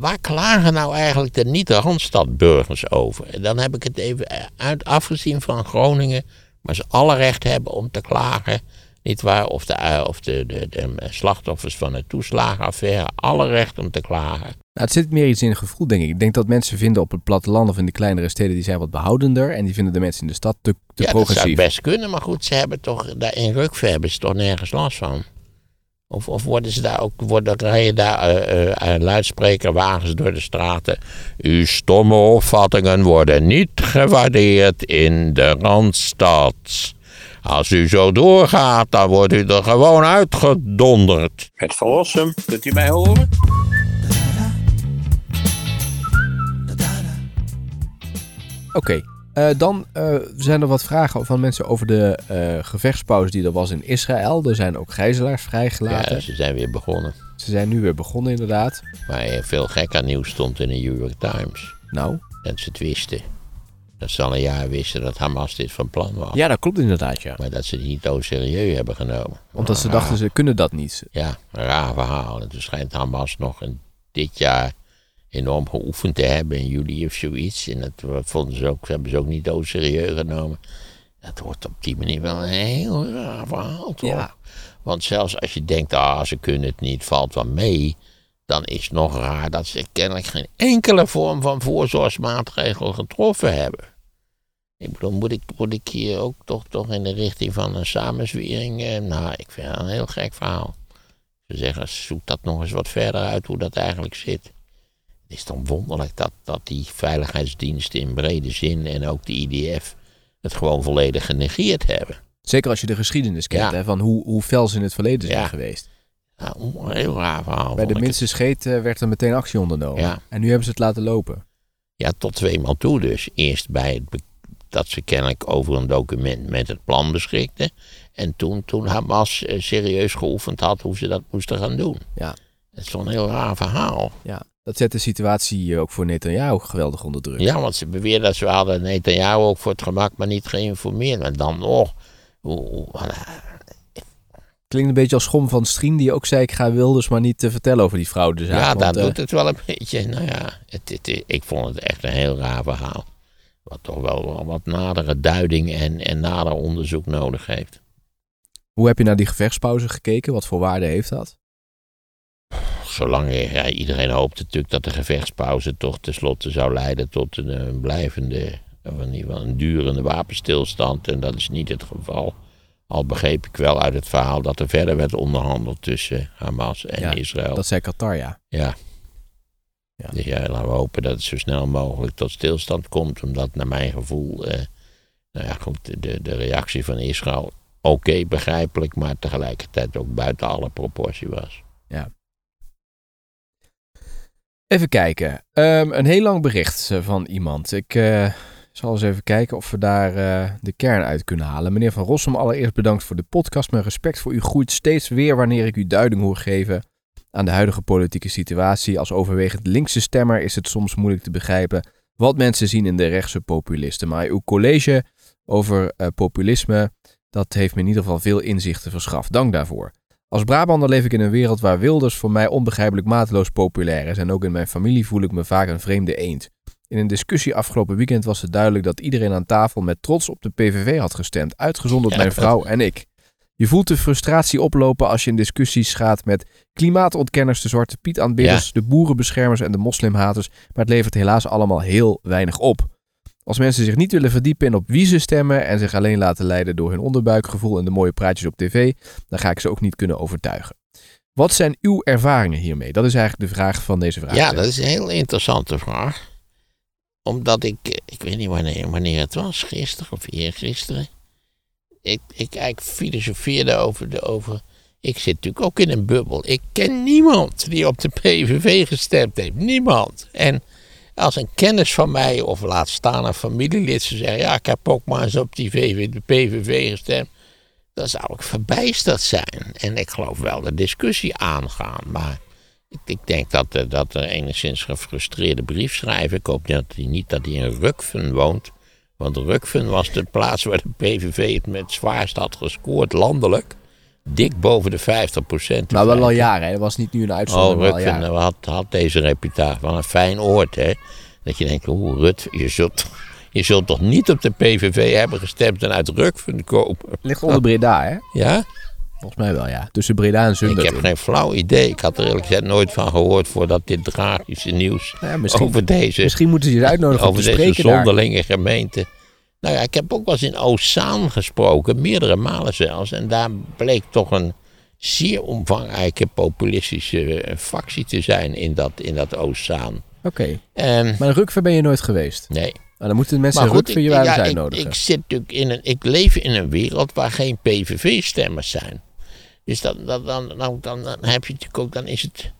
waar klagen nou eigenlijk de niet-Randstadburgers over? En dan heb ik het even uit, afgezien van Groningen, maar ze alle recht hebben om te klagen. Niet waar? Of de, eh, of de, de, de slachtoffers van de toeslagenaffaire, alle recht om te klagen. Nou, het zit meer iets in gevoel, denk ik. Ik denk dat mensen vinden op het platteland of in de kleinere steden, die zijn wat behoudender. En die vinden de mensen in de stad te, te ja, progressief. dat zou best kunnen, maar goed, ze hebben toch, daar in Rukve hebben ze toch nergens last van. Of, of worden ze daar ook, worden, rijden daar uh, uh, luidsprekerwagens door de straten? Uw stomme opvattingen worden niet gewaardeerd in de Randstad. Als u zo doorgaat, dan wordt u er gewoon uitgedonderd. Het verlossen, kunt u mij horen? Oké, uh, dan uh, zijn er wat vragen van mensen over de uh, gevechtspauze die er was in Israël. Er zijn ook gijzelaars vrijgelaten. Ja, ze zijn weer begonnen. Ze zijn nu weer begonnen, inderdaad. Maar veel gekker nieuws stond in de New York Times. Nou? Dat ze het wisten. Dat ze al een jaar wisten dat Hamas dit van plan was. Ja, dat klopt inderdaad, ja. Maar dat ze het niet zo serieus hebben genomen. Omdat ze dachten, ze kunnen dat niet. Ja, een raar verhaal. En toen schijnt Hamas nog in dit jaar enorm geoefend te hebben in juli of zoiets. En dat vonden ze ook, hebben ze ook niet zo serieus genomen. Dat wordt op die manier wel een heel raar verhaal, toch? Ja. Want zelfs als je denkt, ah, ze kunnen het niet, valt wel mee. Dan is het nog raar dat ze kennelijk geen enkele vorm van voorzorgsmaatregel getroffen hebben. Ik bedoel, moet ik, moet ik hier ook toch, toch in de richting van een samenzwering? Eh, nou, ik vind het een heel gek verhaal. Ze zeggen, zoek dat nog eens wat verder uit hoe dat eigenlijk zit. Het is dan wonderlijk dat, dat die veiligheidsdiensten in brede zin en ook de IDF het gewoon volledig genegeerd hebben. Zeker als je de geschiedenis kent, hè, van hoe, hoe fel ze in het verleden zijn geweest. Ja, een heel raar verhaal. Bij de minste scheet uh, werd er meteen actie ondernomen. Ja. En nu hebben ze het laten lopen. Ja, tot twee maal toe dus. Eerst bij het dat ze kennelijk over een document met het plan beschikten. En toen, toen Hamas uh, serieus geoefend had hoe ze dat moesten gaan doen. Ja. Dat is een heel raar verhaal. Ja. Dat zet de situatie ook voor Netanyahu geweldig onder druk. Ja, want ze beweerden dat ze hadden Netanyahu ook voor het gemak maar niet geïnformeerd. En dan nog. Klinkt een beetje als Schom van Strien, die ook zei: Ik ga Wilders maar niet te vertellen over die fraudezaak. Ja, dat uh, doet het wel een beetje. Nou ja, het, het, ik vond het echt een heel raar verhaal. Wat toch wel wat nadere duiding en, en nader onderzoek nodig heeft. Hoe heb je naar die gevechtspauze gekeken? Wat voor waarde heeft dat? Zolang ja, iedereen hoopte natuurlijk dat de gevechtspauze toch tenslotte zou leiden tot een, een blijvende, of in ieder geval een durende wapenstilstand. En dat is niet het geval. Al begreep ik wel uit het verhaal dat er verder werd onderhandeld tussen Hamas en ja, Israël. Dat zei Qatar, ja. Ja. ja. Dus ja, laten we hopen dat het zo snel mogelijk tot stilstand komt. Omdat naar mijn gevoel, eh, nou ja goed, de, de reactie van Israël oké, begrijpelijk, maar tegelijkertijd ook buiten alle proportie was. Ja. Even kijken. Um, een heel lang bericht eh, van iemand. Ik uh, zal eens even kijken of we daar uh, de kern uit kunnen halen. Meneer Van Rossum, allereerst bedankt voor de podcast. Mijn respect voor u groeit steeds weer wanneer ik u duiding hoor geven aan de huidige politieke situatie. Als overwegend linkse stemmer is het soms moeilijk te begrijpen wat mensen zien in de rechtse populisten. Maar uw college over populisme, dat heeft me in ieder geval veel inzichten verschaft. Dank daarvoor. Als Brabander leef ik in een wereld waar Wilders voor mij onbegrijpelijk mateloos populair is en ook in mijn familie voel ik me vaak een vreemde eend. In een discussie afgelopen weekend was het duidelijk dat iedereen aan tafel met trots op de PVV had gestemd, uitgezonderd mijn vrouw en ik. Je voelt de frustratie oplopen als je in discussies gaat met klimaatontkenners, de Zwarte Piet aanbidders, de boerenbeschermers en de moslimhaters, maar het levert helaas allemaal heel weinig op. Als mensen zich niet willen verdiepen in op wie ze stemmen en zich alleen laten leiden door hun onderbuikgevoel en de mooie praatjes op tv, dan ga ik ze ook niet kunnen overtuigen. Wat zijn uw ervaringen hiermee? Dat is eigenlijk de vraag van deze vraag. Ja, dat is een heel interessante vraag. Omdat ik, ik weet niet wanneer, wanneer het was, gisteren of eergisteren. Ik, ik eigenlijk filosofeerde over, de, over. Ik zit natuurlijk ook in een bubbel. Ik ken niemand die op de PVV gestemd heeft. Niemand. En als een kennis van mij, of laat staan een familielid, ze zeggen: Ja, ik heb ook maar eens op die de PVV gestemd. Dan zou ik verbijsterd zijn. En ik geloof wel de discussie aangaan. Maar ik, ik denk dat, uh, dat er enigszins gefrustreerde brief schrijven. Ik hoop dat hij niet dat hij in Rukven woont. Want Rukven was de plaats waar de PVV het met zwaarst had gescoord, landelijk. Dik boven de 50 procent. Maar wel al jaren, hè? Dat was niet nu een Oh, uitzondering, maar al Rukven jaren. had, had deze reputatie. Wel een fijn oord, hè. Dat je denkt, oeh, Rut, je zult, je zult toch niet op de PVV hebben gestemd en uit Rukven komen? Ligt onder Breda, hè? Ja? Volgens mij wel, ja. Tussen Breda en Ik Zundert. heb in. geen flauw idee. Ik had er eerlijk gezegd nooit van gehoord voordat dit tragische nieuws Nou ja, misschien, over deze, misschien moeten ze je uitnodigen om over deze zonderlinge gemeente. Nou ja, ik heb ook wel eens in Ozaan gesproken, meerdere malen zelfs. En daar bleek toch een zeer omvangrijke populistische eh, factie te zijn in dat, in dat Ozaan. Oké. En, Maar in Rukver ben je nooit geweest. nee. Maar dan moeten de mensen Maar in goed, Rukver je ja, ik, uitnodigen. ik zit natuurlijk in een, ik leef in een wereld waar geen PVV-stemmers zijn. Dus dan, dan, dan, dan, dan heb je natuurlijk ook, dan is het.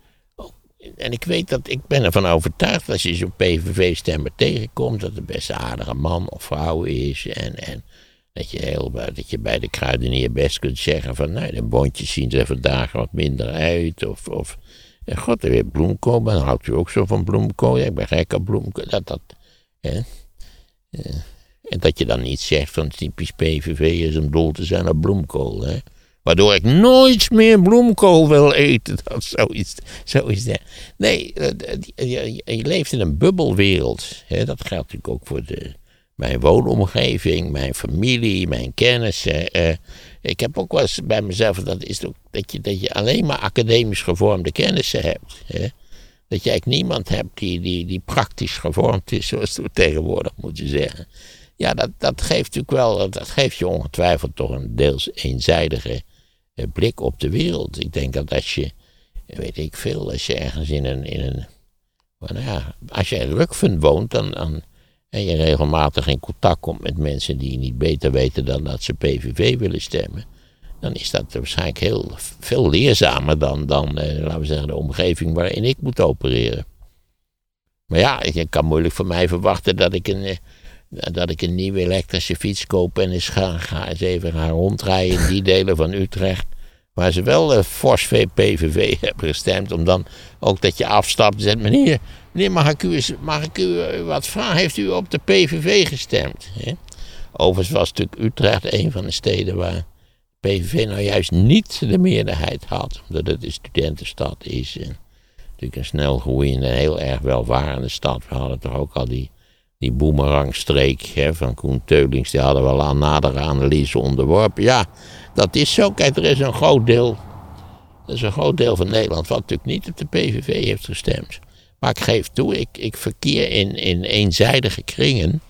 En ik weet dat, ik ben ervan overtuigd dat als je zo'n PVV-stemmer tegenkomt, dat het best aardige man of vrouw is. En, en dat, je heel, dat je bij de kruidenier best kunt zeggen van, nee, de bondjes zien er vandaag wat minder uit. Of, of god, er weer bloemkool, maar dan houdt u ook zo van bloemkool. Ja, ik ben gek op bloemkool. Dat, dat, hè. En dat je dan niet zegt van typisch PVV is om dol te zijn op bloemkool. Hè? Waardoor ik nooit meer bloemkool wil eten. Dat zoiets, zo is dat. Nee, eh, je, je- je leeft in een bubbelwereld. Hè? Dat geldt natuurlijk ook voor de, mijn woonomgeving, mijn familie, mijn kennissen. eh. ik heb ook wel eens bij mezelf, dat is ook dat je, dat je alleen maar academisch gevormde kennissen hebt. Hè? Dat je eigenlijk niemand hebt die, die, die praktisch gevormd is, zoals we tegenwoordig moeten zeggen. Ja, dat, dat geeft natuurlijk wel, dat geeft je ongetwijfeld toch een deels eenzijdige eh, blik op de wereld. Ik denk dat als je, weet ik veel, als je ergens in een, in een nou ja, als je in Rukven woont, dan, en je regelmatig in contact komt met mensen die niet beter weten dan dat ze PVV willen stemmen, dan is dat waarschijnlijk heel veel leerzamer dan, dan eh, laten we zeggen, de omgeving waarin ik moet opereren. Maar ja, je kan moeilijk van mij verwachten dat ik een, eh, dat ik een nieuwe elektrische fiets koop en eens ga, ga eens even gaan rondrijden in die delen van Utrecht. Waar ze wel uh, fors PVV hebben gestemd. Om dan ook dat je afstapt en zegt: Meneer, meneer mag, ik u mag ik u eh, wat vragen? Heeft u op de PVV gestemd? Overigens was natuurlijk Utrecht een van de steden waar PVV nou juist niet de meerderheid had. Omdat het een studentenstad is. En natuurlijk een snel groeiende, heel erg welvarende stad. We hadden toch ook al die, die boemerangstreek hè, van Koen Teulings. Die hadden we al aan nadere analyse onderworpen. Ja, dat is zo. Kijk, er is een groot deel. Er is een groot deel van Nederland wat natuurlijk niet op de PVV heeft gestemd. Maar ik geef toe, ik, ik verkeer in, in eenzijdige kringen.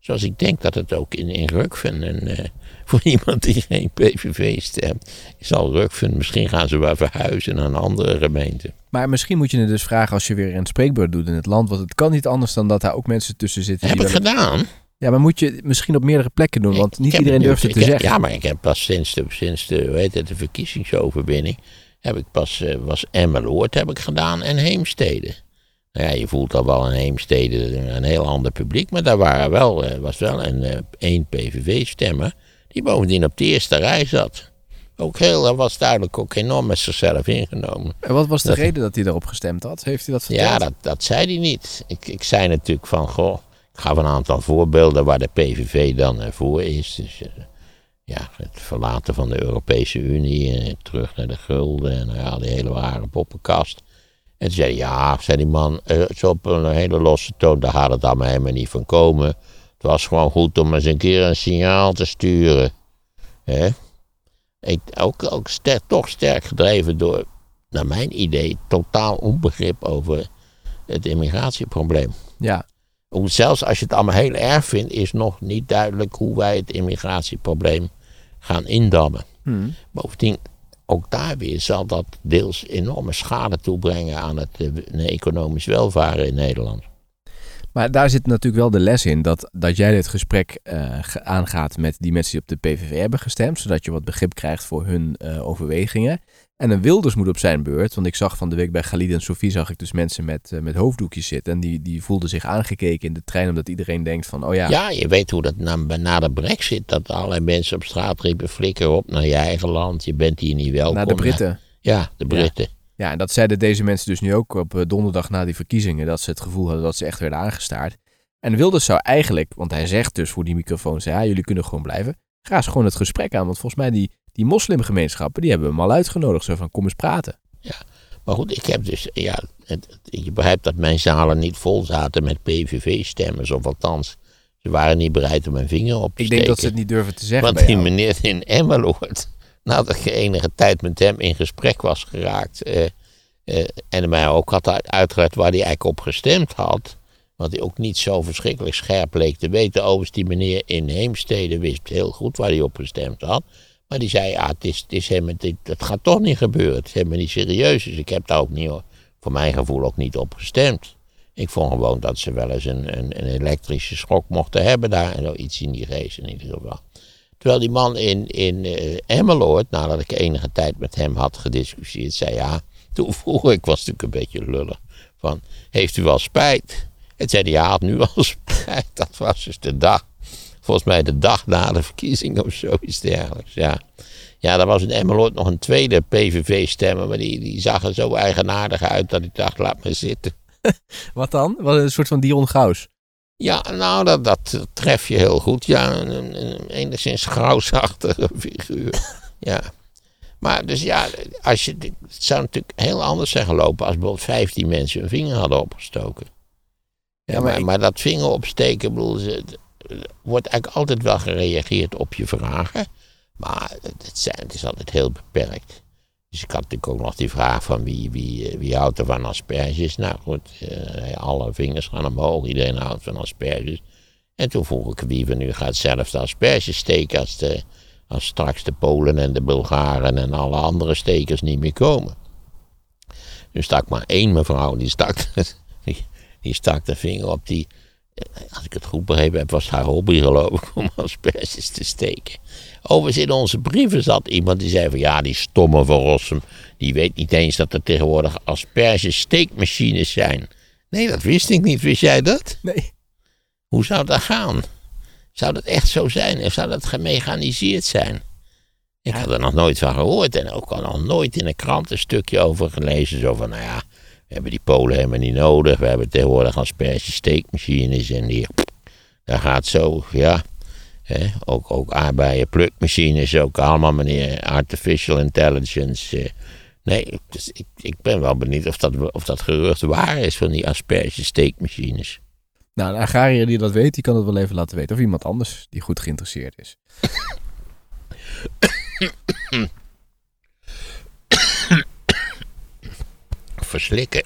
Zoals ik denk dat het ook in, in Rukven. En, eh, voor iemand die geen PVV stemt. Zal Rukven, misschien gaan ze wel verhuizen naar een andere gemeente. Maar misschien moet je het dus vragen als je weer een spreekbeurt doet in het land. Want het kan niet anders dan dat daar ook mensen tussen zitten. Heb die ik gedaan. Ja, maar moet je het misschien op meerdere plekken doen. Want niet iedereen durft het te zeggen. Ja, maar ik heb pas sinds de, sinds de, hoe heet het, de verkiezingsoverwinning. Heb ik pas, eh, was Emmeloord heb ik gedaan en Heemstede. Nou ja, je voelt al wel in Heemstede een heel ander publiek. Maar daar waren wel, eh, was wel een, eh, één PVV-stemmer. Die bovendien op de eerste rij zat. Ook heel, dat was duidelijk ook enorm met zichzelf ingenomen. En wat was de Dat- reden dat hij daarop gestemd had? Heeft hij dat verteld? Ja, dat, dat zei hij niet. Ik, ik zei natuurlijk van, goh, ik gaf een aantal voorbeelden waar de PVV dan eh, voor is. Dus eh, ja, het verlaten van de Europese Unie, en terug naar de gulden en ja, die hele ware poppenkast. En toen zei hij, ja, zei die man, eh, zo op een hele losse toon, daar gaat het allemaal helemaal niet van komen. Het was gewoon goed om eens een keer een signaal te sturen. Hè? Ik, ook ook sterk, toch sterk gedreven door, naar mijn idee, totaal onbegrip over het immigratieprobleem. Ja, Hoe, zelfs als je het allemaal heel erg vindt, is nog niet duidelijk hoe wij het immigratieprobleem gaan indammen. Hmm. Bovendien, ook daar weer zal dat deels enorme schade toebrengen aan het eh, economisch welvaren in Nederland. Maar daar zit natuurlijk wel de les in dat, dat jij dit gesprek eh, aangaat met die mensen die op de PVV hebben gestemd, zodat je wat begrip krijgt voor hun eh, overwegingen. En een Wilders moet op zijn beurt, want ik zag van de week bij Galide en Sofie zag ik dus mensen met, eh, met hoofddoekjes zitten en die, die voelden zich aangekeken in de trein omdat iedereen denkt van, oh ja, Ja, je weet hoe dat na, na de brexit, dat allerlei mensen op straat riepen, flikker op naar je eigen land, je bent hier niet welkom. naar de Britten. Ja, de Britten. Ja, en dat zeiden deze mensen dus nu ook op eh, donderdag na die verkiezingen, dat ze het gevoel hadden dat ze echt werden aangestaard. En Wilders zou eigenlijk, want hij zegt dus voor die microfoon, zei, ja, jullie kunnen gewoon blijven. Ga eens gewoon het gesprek aan, want volgens mij die, die moslimgemeenschappen, die hebben hem al uitgenodigd. Zo van, kom eens praten. Maar goed, ik heb dus, ja, het, het- je begrijpt dat mijn zalen niet vol zaten met PVV-stemmers, of althans, ze waren niet bereid om een vinger op te Ik denk steken. dat ze het niet durven te zeggen Want die meneer in Emmeloord, nadat ik enige tijd met hem in gesprek was geraakt, eh, eh, en mij ook had uit- uitgelegd waar hij eigenlijk op gestemd had, wat hij ook niet zo verschrikkelijk scherp leek te weten. Overigens, die meneer in Heemstede wist heel goed waar hij op gestemd had. Maar die zei, ja, het, is, het, is dit, dat gaat toch niet gebeuren. Het is helemaal niet serieus. Dus ik heb daar ook niet, voor mijn gevoel ook niet op gestemd. Ik vond gewoon dat ze wel eens een, een, een elektrische schok mochten hebben daar. En zoiets in die geest in ieder geval. Terwijl die man in, in eh, Emmeloord, nadat ik enige tijd met hem had gediscussieerd, zei ja, toen vroeg ik, was natuurlijk een beetje lullig, van, heeft u wel spijt? En zei hij, ja, had nu wel spijt. Dat was dus de dag, volgens mij de dag na de verkiezing of zoiets dergelijks, ja. Ja, er was in Emmeloord nog een tweede PVV-stemmer, maar die, die zag er zo eigenaardig uit dat ik dacht, laat me zitten. Wat dan? Wat een soort van Dion Gaus. Ja, nou, dat, dat tref je heel goed. Ja, een, een, een enigszins grausachtige figuur. ja. Maar dus ja, als je, het zou natuurlijk heel anders zijn gelopen als bijvoorbeeld 15 mensen hun vinger hadden opgestoken. Ja, maar maar, ik- maar dat vinger opsteken, bedoel, ze- wordt eigenlijk altijd wel gereageerd op je vragen. Maar het, zijn, het is altijd heel beperkt. Dus ik had natuurlijk ook nog die vraag van wie, wie, eh, wie houdt er van asperges. Nou goed, eh, alle vingers gaan omhoog, iedereen houdt van asperges. En toen vroeg ik wie van u gaat zelf de asperges steken als, de, als straks de Polen en de Bulgaren en alle andere stekers niet meer komen. Nu stak maar één mevrouw, die stak, die, stak de vinger op die, als ik het goed begrepen heb, was haar hobby geloof ik om asperges te steken. Overigens in onze brieven zat iemand die zei van ja, die stomme van Rossum, die weet niet eens dat er tegenwoordig asperges steekmachines zijn. Nee, dat wist ik niet. Wist jij dat? Nee. Hoe zou dat gaan? Zou dat echt zo zijn? Of zou dat gemechaniseerd zijn? Ik had er nog nooit van gehoord en ook al nog nooit in een krant een stukje over gelezen. Zo van, nou ja, hebben die Polen helemaal niet nodig. We hebben tegenwoordig asperges steekmachines en die, daar gaat zo, ja. Ook, ook aardbeien plukmachines, ook allemaal meneer artificial intelligence. eh. nee, dus ik, ik ben wel benieuwd of dat, of dat gerucht waar is van die asperges steekmachines. Nou, een agrariër die dat weet, die kan het wel even laten weten. Of iemand anders die goed geïnteresseerd is. Verslikken.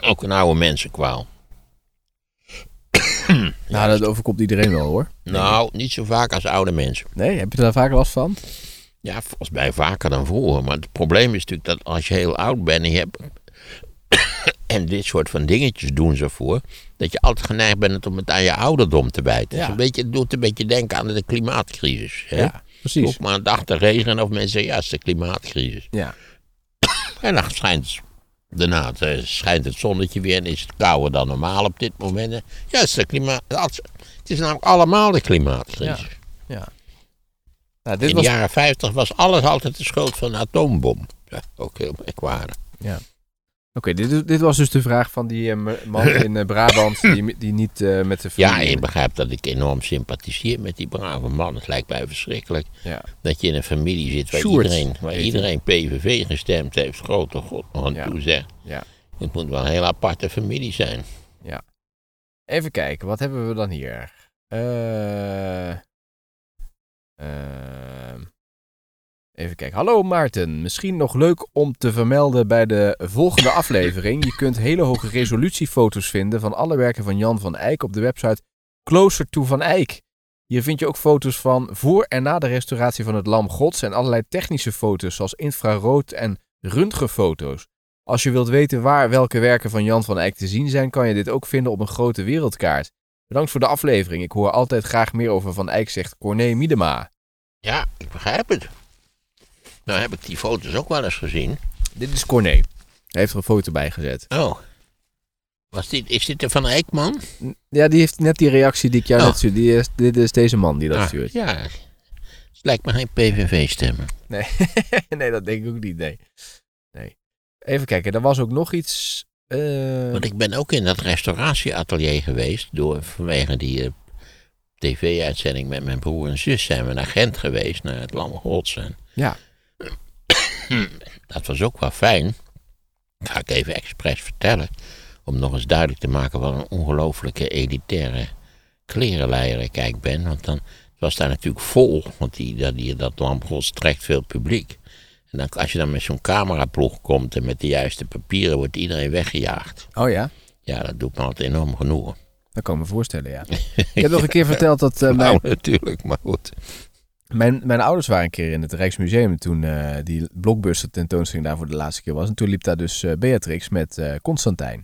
Ook een oude mensenkwaal. Nou, dat overkomt iedereen wel hoor. Nou, niet zo vaak als oude mensen. Nee, heb je daar vaak last van? Ja, volgens mij vaker dan vroeger. Maar het probleem is natuurlijk dat als je heel oud bent en je hebt... en dit soort van dingetjes doen ze voor... dat je altijd geneigd bent om het aan je ouderdom te bijten. Ja. een beetje, het doet een beetje denken aan de klimaatcrisis. Hè? Ja, precies. Ook maar een dag te regenen of mensen zeggen... ja, het is de klimaatcrisis. Ja. En dan schijnt, daarna eh, schijnt het zonnetje weer en is het kouder dan normaal op dit moment. Ja, het is, de klimaat, het is namelijk allemaal de klimaatcrisis. Nou, dit In was... de jaren 50 was alles altijd de schuld van een atoombom. Ja, ook heel merkwaardig. Oké, dit, dit was dus de vraag van die eh, man in eh, Brabant die, die niet eh, met de Ja, je begrijpt dat ik enorm sympathiseer met die brave man. Het lijkt mij verschrikkelijk Ja. dat je in een familie zit waar Sjoerd iedereen, waar iedereen PVV gestemd heeft. Grote god nog aan Ja. toe zeg. Ja. Het moet wel een hele aparte familie zijn. Even kijken, wat hebben we dan hier? Eh, ehm, even kijken. Hallo Maarten, misschien nog leuk om te vermelden bij de volgende aflevering. Je kunt hele hoge resolutiefoto's vinden van alle werken van Jan van Eyck op de website Closer to Van Eyck. Hier vind je ook foto's van voor en na de restauratie van het Lam Gods en allerlei technische foto's zoals infrarood en röntgenfoto's. Als je wilt weten waar welke werken van Jan van Eyck te zien zijn, kan je dit ook vinden op een grote wereldkaart. Bedankt voor de aflevering. Ik hoor altijd graag meer over Van Eyck, zegt Corné Miedema. Ja, ik begrijp het. Nou heb ik die foto's ook wel eens gezien. Dit is Corné. Hij heeft er een foto bij gezet. Oh. Was dit, is dit de Van Eyckman? Ja, die heeft net die reactie die ik jou Oh. net stuurde. Die is, dit is deze man die dat Ah, stuurt. ja. Het lijkt me geen PVV-stemmen. Nee. nee, dat denk ik ook niet. Nee. nee. Even kijken, er was ook nog iets. eh, Want ik ben ook in dat restauratieatelier geweest door, vanwege die eh, tv-uitzending met mijn broer en zus zijn we naar Gent geweest, naar het Lam Gods. En Ja. dat was ook wel fijn. Ga ik even expres vertellen. Om nog eens duidelijk te maken wat een ongelooflijke elitaire klerenleier ik eigenlijk ben. Want dan het was daar natuurlijk vol. Want die, dat, die, dat trekt veel publiek. En dan, als je dan met zo'n cameraploeg komt en met de juiste papieren, wordt iedereen weggejaagd. Oh ja? Ja, dat doet me altijd enorm genoegen. Dat kan ik me voorstellen, ja. Je hebt nog een keer verteld dat eh, Nou, natuurlijk, maar goed. Mijn, mijn ouders waren een keer in het Rijksmuseum toen eh, die blockbuster tentoonstelling daar voor de laatste keer was. En toen liep daar dus eh, Beatrix met eh, Constantijn.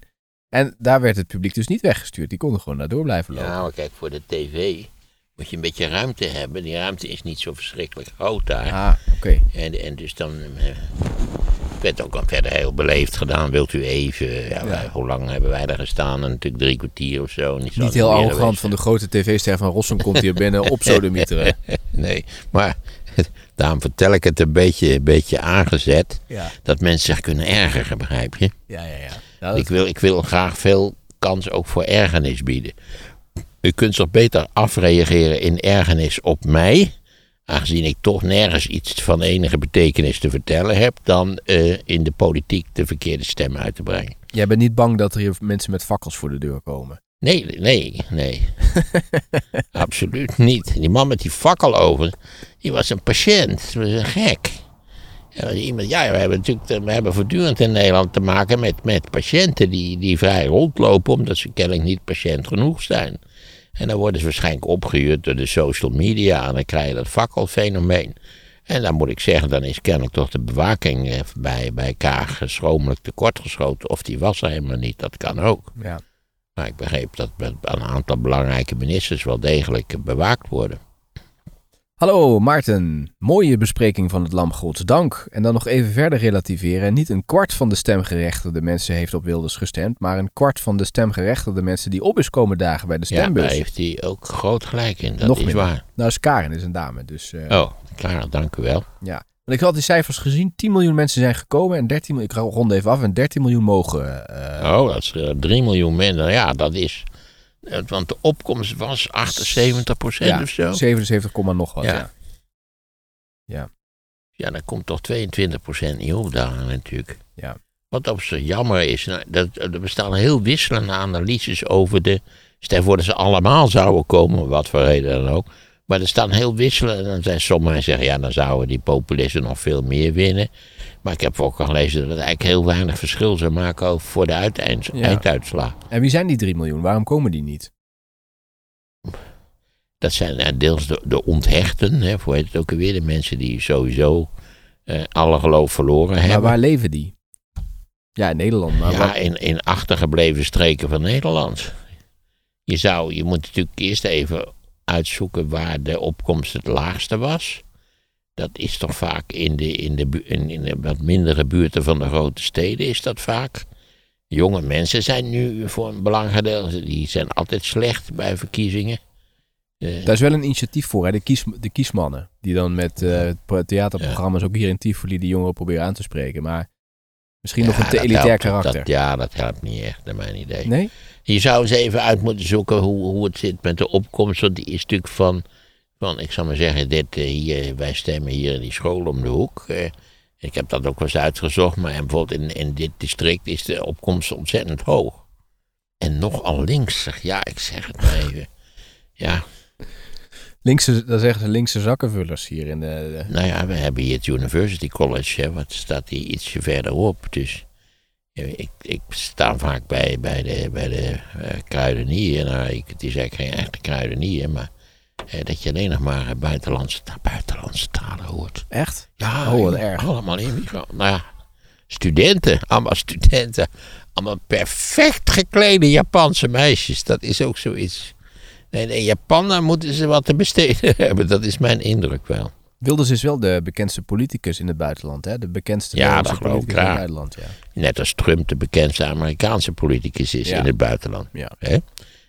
En daar werd het publiek dus niet weggestuurd. Die konden gewoon daardoor blijven lopen. Ja, maar kijk, voor de tv moet je een beetje ruimte hebben. Die ruimte is niet zo verschrikkelijk groot daar. Ah, oké. En, en dus dan werd ook al verder heel beleefd gedaan. Wilt u even, ja, wij- hoe lang hebben wij daar gestaan? En natuurlijk drie kwartier of zo. Niet, Niet heel arrogant geweest. van de grote tv-ster van Rossum komt hier binnen op sodemieteren. Nee, maar daarom vertel ik het een beetje, een beetje aangezet. Ja, Dat mensen zich kunnen ergeren, begrijp je? ja, ja. ja. Nou, Ik wil, ik wil graag veel kans ook voor ergernis bieden. U kunt zich beter afreageren in ergernis op mij, aangezien ik toch nergens iets van enige betekenis te vertellen heb, dan eh, in de politiek de verkeerde stem uit te brengen. Jij bent niet bang dat er hier mensen met fakkels voor de deur komen? Nee, nee, nee. Absoluut niet. Die man met die fakkel over, die was een patiënt. Dat was een gek. Iemand, ja, we hebben natuurlijk we hebben voortdurend in Nederland te maken met, met patiënten die, die vrij rondlopen omdat ze kennelijk niet patiënt genoeg zijn. En dan worden ze waarschijnlijk opgehuurd door de social media en dan krijg je dat fakkelfenomeen. En dan moet ik zeggen, dan is kennelijk toch de bewaking eh, bij, bij Kaag schromelijk tekortgeschoten. Of die was er helemaal niet, dat kan ook. Ja. Maar ik begreep dat met een aantal belangrijke ministers wel degelijk bewaakt worden. Hallo Maarten, mooie bespreking van het Lam Gods Dank. En dan nog even verder relativeren. Niet een kwart van de stemgerechtigde mensen heeft op Wilders gestemd, maar een kwart van de stemgerechtigde mensen die op is komen dagen bij de Ja, stembus. daar heeft hij ook groot gelijk in. Dat Nog is minder. waar. Nou, Skaren is een dame, dus eh, Oh, klaar, dank u wel. ja. Want ik had die cijfers gezien, 10 miljoen mensen zijn gekomen en 13 miljoen, ik rond even af, en 13 miljoen mogen. eh, Oh, dat is eh, 3 miljoen minder. Ja, dat is. Want de opkomst was 78 ja, of zo. 77, komma nog wat. Ja. Ja. Ja, dan komt toch 22% niet op daar natuurlijk. Ja. Wat op zich jammer is, nou, dat, er bestaan heel wisselende analyses over de. Stel voor dat ze allemaal zouden komen, wat voor reden dan ook. Maar er staan heel wisselende. En dan zijn sommigen zeggen, ja, dan zouden die populisten nog veel meer winnen. Maar ik heb ook al gelezen dat het eigenlijk heel weinig verschil zou maken over voor de uiteind, Ja. einduitslag. En wie zijn die 3 miljoen? Waarom komen die niet? Dat zijn eh, deels de, de onthechten, hè, voor het ook alweer, de mensen die sowieso eh, alle geloof verloren Maar hebben. waar leven die? Ja, in Nederland. Maar ja, in, in achtergebleven streken van Nederland. Je, zou, je moet natuurlijk eerst even uitzoeken waar de opkomst het laagste was. Dat is toch vaak in de, in de, in, in de wat mindere buurten van de grote steden is dat vaak. Jonge mensen zijn nu voor een belangrijk gedeelte, die zijn altijd slecht bij verkiezingen. Eh, Daar is wel een initiatief voor, hè? De, kies, de kiesmannen. Die dan met pro- theaterprogramma's ook hier in Tivoli die jongeren proberen aan te spreken. Maar misschien nog een te elitair helpt- karakter. Dat, ja, dat helpt niet echt, naar mijn idee. Nee? Je zou eens even uit moeten zoeken hoe, hoe het zit met de opkomst. Want die is natuurlijk van, van ik zal maar zeggen, dit, eh, hier, wij stemmen hier in die school om de hoek. eh. ik heb dat ook wel eens uitgezocht. Maar bijvoorbeeld in, in dit district is de opkomst ontzettend hoog. En nogal links, ja, ik zeg het maar even. Ja, Linkse, dan zeggen ze linkse zakkenvullers hier in de... nou ja, we hebben hier het University College, hè, wat staat hier ietsje verderop. Dus eh, ik, ik sta vaak bij, bij de, bij de eh, kruidenier. Nou, ik, het is eigenlijk geen echte kruidenier, maar dat je alleen nog maar eh, buitenlandse, buitenlandse talen hoort. Echt? Ja, Oh, erg. allemaal immigranten. Nou ja, studenten, allemaal studenten. Allemaal perfect geklede Japanse meisjes. Dat is ook zoiets. Nee, in Japan daar moeten ze wat te besteden hebben. Dat is mijn indruk wel. Wilders is wel de bekendste politicus in het buitenland, hè? De bekendste Ja, dat ik politicus in het buitenland, ja. Net als Trump de bekendste Amerikaanse politicus is Ja. in het buitenland. Ja. Hè?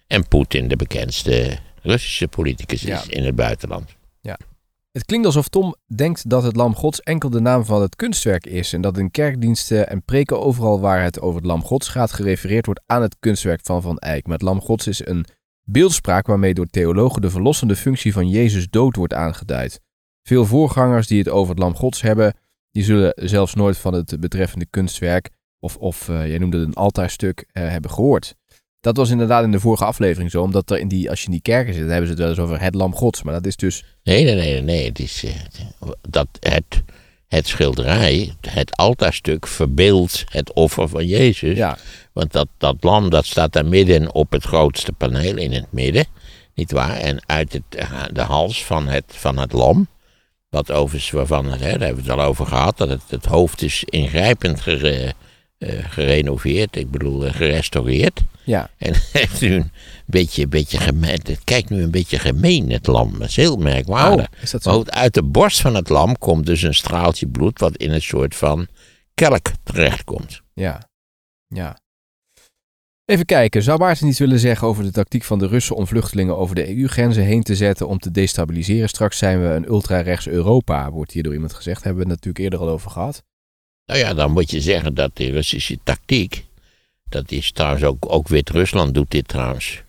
En Poetin de bekendste Russische politicus Ja. is in het buitenland. Het klinkt alsof Tom denkt dat het Lam Gods enkel de naam van het kunstwerk is en dat in kerkdiensten en preken overal waar het over het Lam Gods gaat gerefereerd wordt aan het kunstwerk van Van Eyck. Maar het Lam Gods is een beeldspraak waarmee door theologen de verlossende functie van Jezus dood wordt aangeduid. Veel voorgangers die het over het lam gods hebben, die zullen zelfs nooit van het betreffende kunstwerk of, of uh, jij noemde het een altaarstuk, uh, hebben gehoord. Dat was inderdaad in de vorige aflevering zo, omdat er in die, als je in die kerken zit, dan hebben ze het wel eens over het lam gods, maar dat is dus... Nee, nee, nee, nee, het is uh, dat het, het schilderij, het altaarstuk verbeeldt het offer van Jezus. Ja. Want dat, dat lam, dat staat daar midden op het grootste paneel in het midden, niet waar? En uit het, de hals van het, van het lam wat overigens, waarvan, hè, daar hebben we het al over gehad, dat het, het hoofd is ingrijpend gere, uh, gerenoveerd, ik bedoel uh, gerestaureerd. Ja. En het heeft nu een beetje, beetje gemeen, het kijkt nu een beetje gemeen, het lam. Dat is heel merkwaardig. Oh, is dat zo? Maar uit de borst van het lam komt dus een straaltje bloed wat in een soort van kelk terechtkomt. Ja, ja. Even kijken, zou Maarten iets willen zeggen over de tactiek van de Russen om vluchtelingen over de EU-grenzen heen te zetten om te destabiliseren? Straks zijn we een ultra-rechts Europa, wordt hier door iemand gezegd. Hebben we het natuurlijk eerder al over gehad. Nou ja, dan moet je zeggen dat de Russische tactiek, dat is trouwens ook, ook Wit-Rusland doet dit trouwens,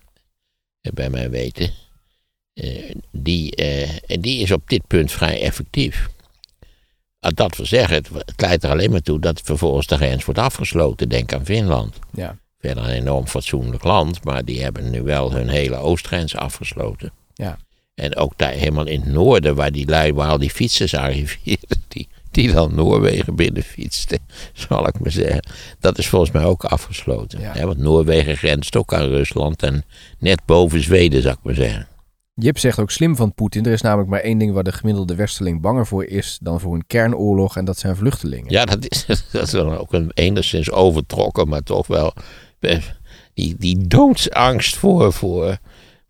bij mij weten, uh, die, uh, die is op dit punt vrij effectief. Dat wil zeggen, het, het leidt er alleen maar toe dat vervolgens de grens wordt afgesloten. Denk aan Finland. Ja. Verder een enorm fatsoenlijk land, maar die hebben nu wel hun hele oostgrens afgesloten. Ja. En ook daar helemaal in het noorden, waar die lui, waar al die fietsers arriveerden, die, die dan Noorwegen binnen fietsten, zal ik maar zeggen. Dat is volgens mij ook afgesloten. Ja. Hè, want Noorwegen grenst ook aan Rusland en net boven Zweden, zou ik maar zeggen. Jip zegt ook slim van Poetin. Er is namelijk maar één ding waar de gemiddelde westerling banger voor is dan voor een kernoorlog en dat zijn vluchtelingen. Ja, dat is, dat is dan ook een enigszins overtrokken, maar toch wel die, die doodsangst voor, voor,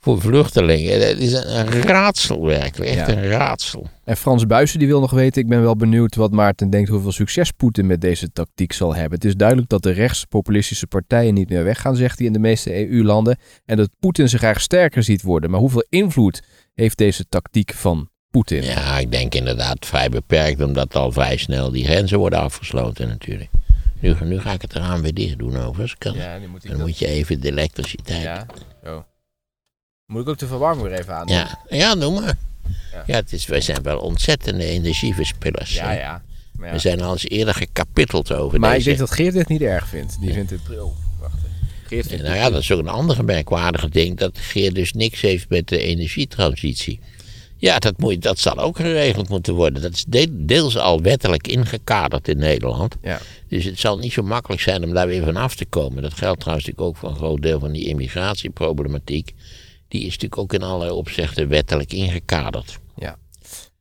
voor vluchtelingen. Dat is een raadsel werkelijk, echt Ja. een raadsel. En Frans Buijsen die wil nog weten, ik ben wel benieuwd wat Maarten denkt hoeveel succes Poetin met deze tactiek zal hebben. Het is duidelijk dat de rechtspopulistische partijen niet meer weggaan, zegt hij in de meeste EU-landen. En dat Poetin zich graag sterker ziet worden. Maar hoeveel invloed heeft deze tactiek van Poetin? Ja, ik denk inderdaad vrij beperkt, omdat al vrij snel die grenzen worden afgesloten natuurlijk. Nu, nu ga ik het eraan weer dicht doen overigens. Kan. Ja, nu moet ik Dan moet je even de elektriciteit. Ja, Ja, zo. Moet ik ook de verwarming weer even aan doen? ja, doe maar. Ja. Ja, het is, wij zijn wel ontzettende energieverspillers. ja. ja. Ja. We zijn al eens eerder gekapitteld over maar ik deze. denk dat Geert dit niet erg vindt. Die vindt het... Wacht even. Geert vindt Nou ja, dat is ook een andere merkwaardige ding. Dat Geert dus niks heeft met de energietransitie. Ja, dat, moet, dat zal ook geregeld moeten worden. Dat is de- deels al wettelijk ingekaderd in Nederland. Ja. Dus het zal niet zo makkelijk zijn om daar weer van af te komen. Dat geldt trouwens ook voor een groot deel van die immigratieproblematiek. Die is natuurlijk ook in allerlei opzichten wettelijk ingekaderd.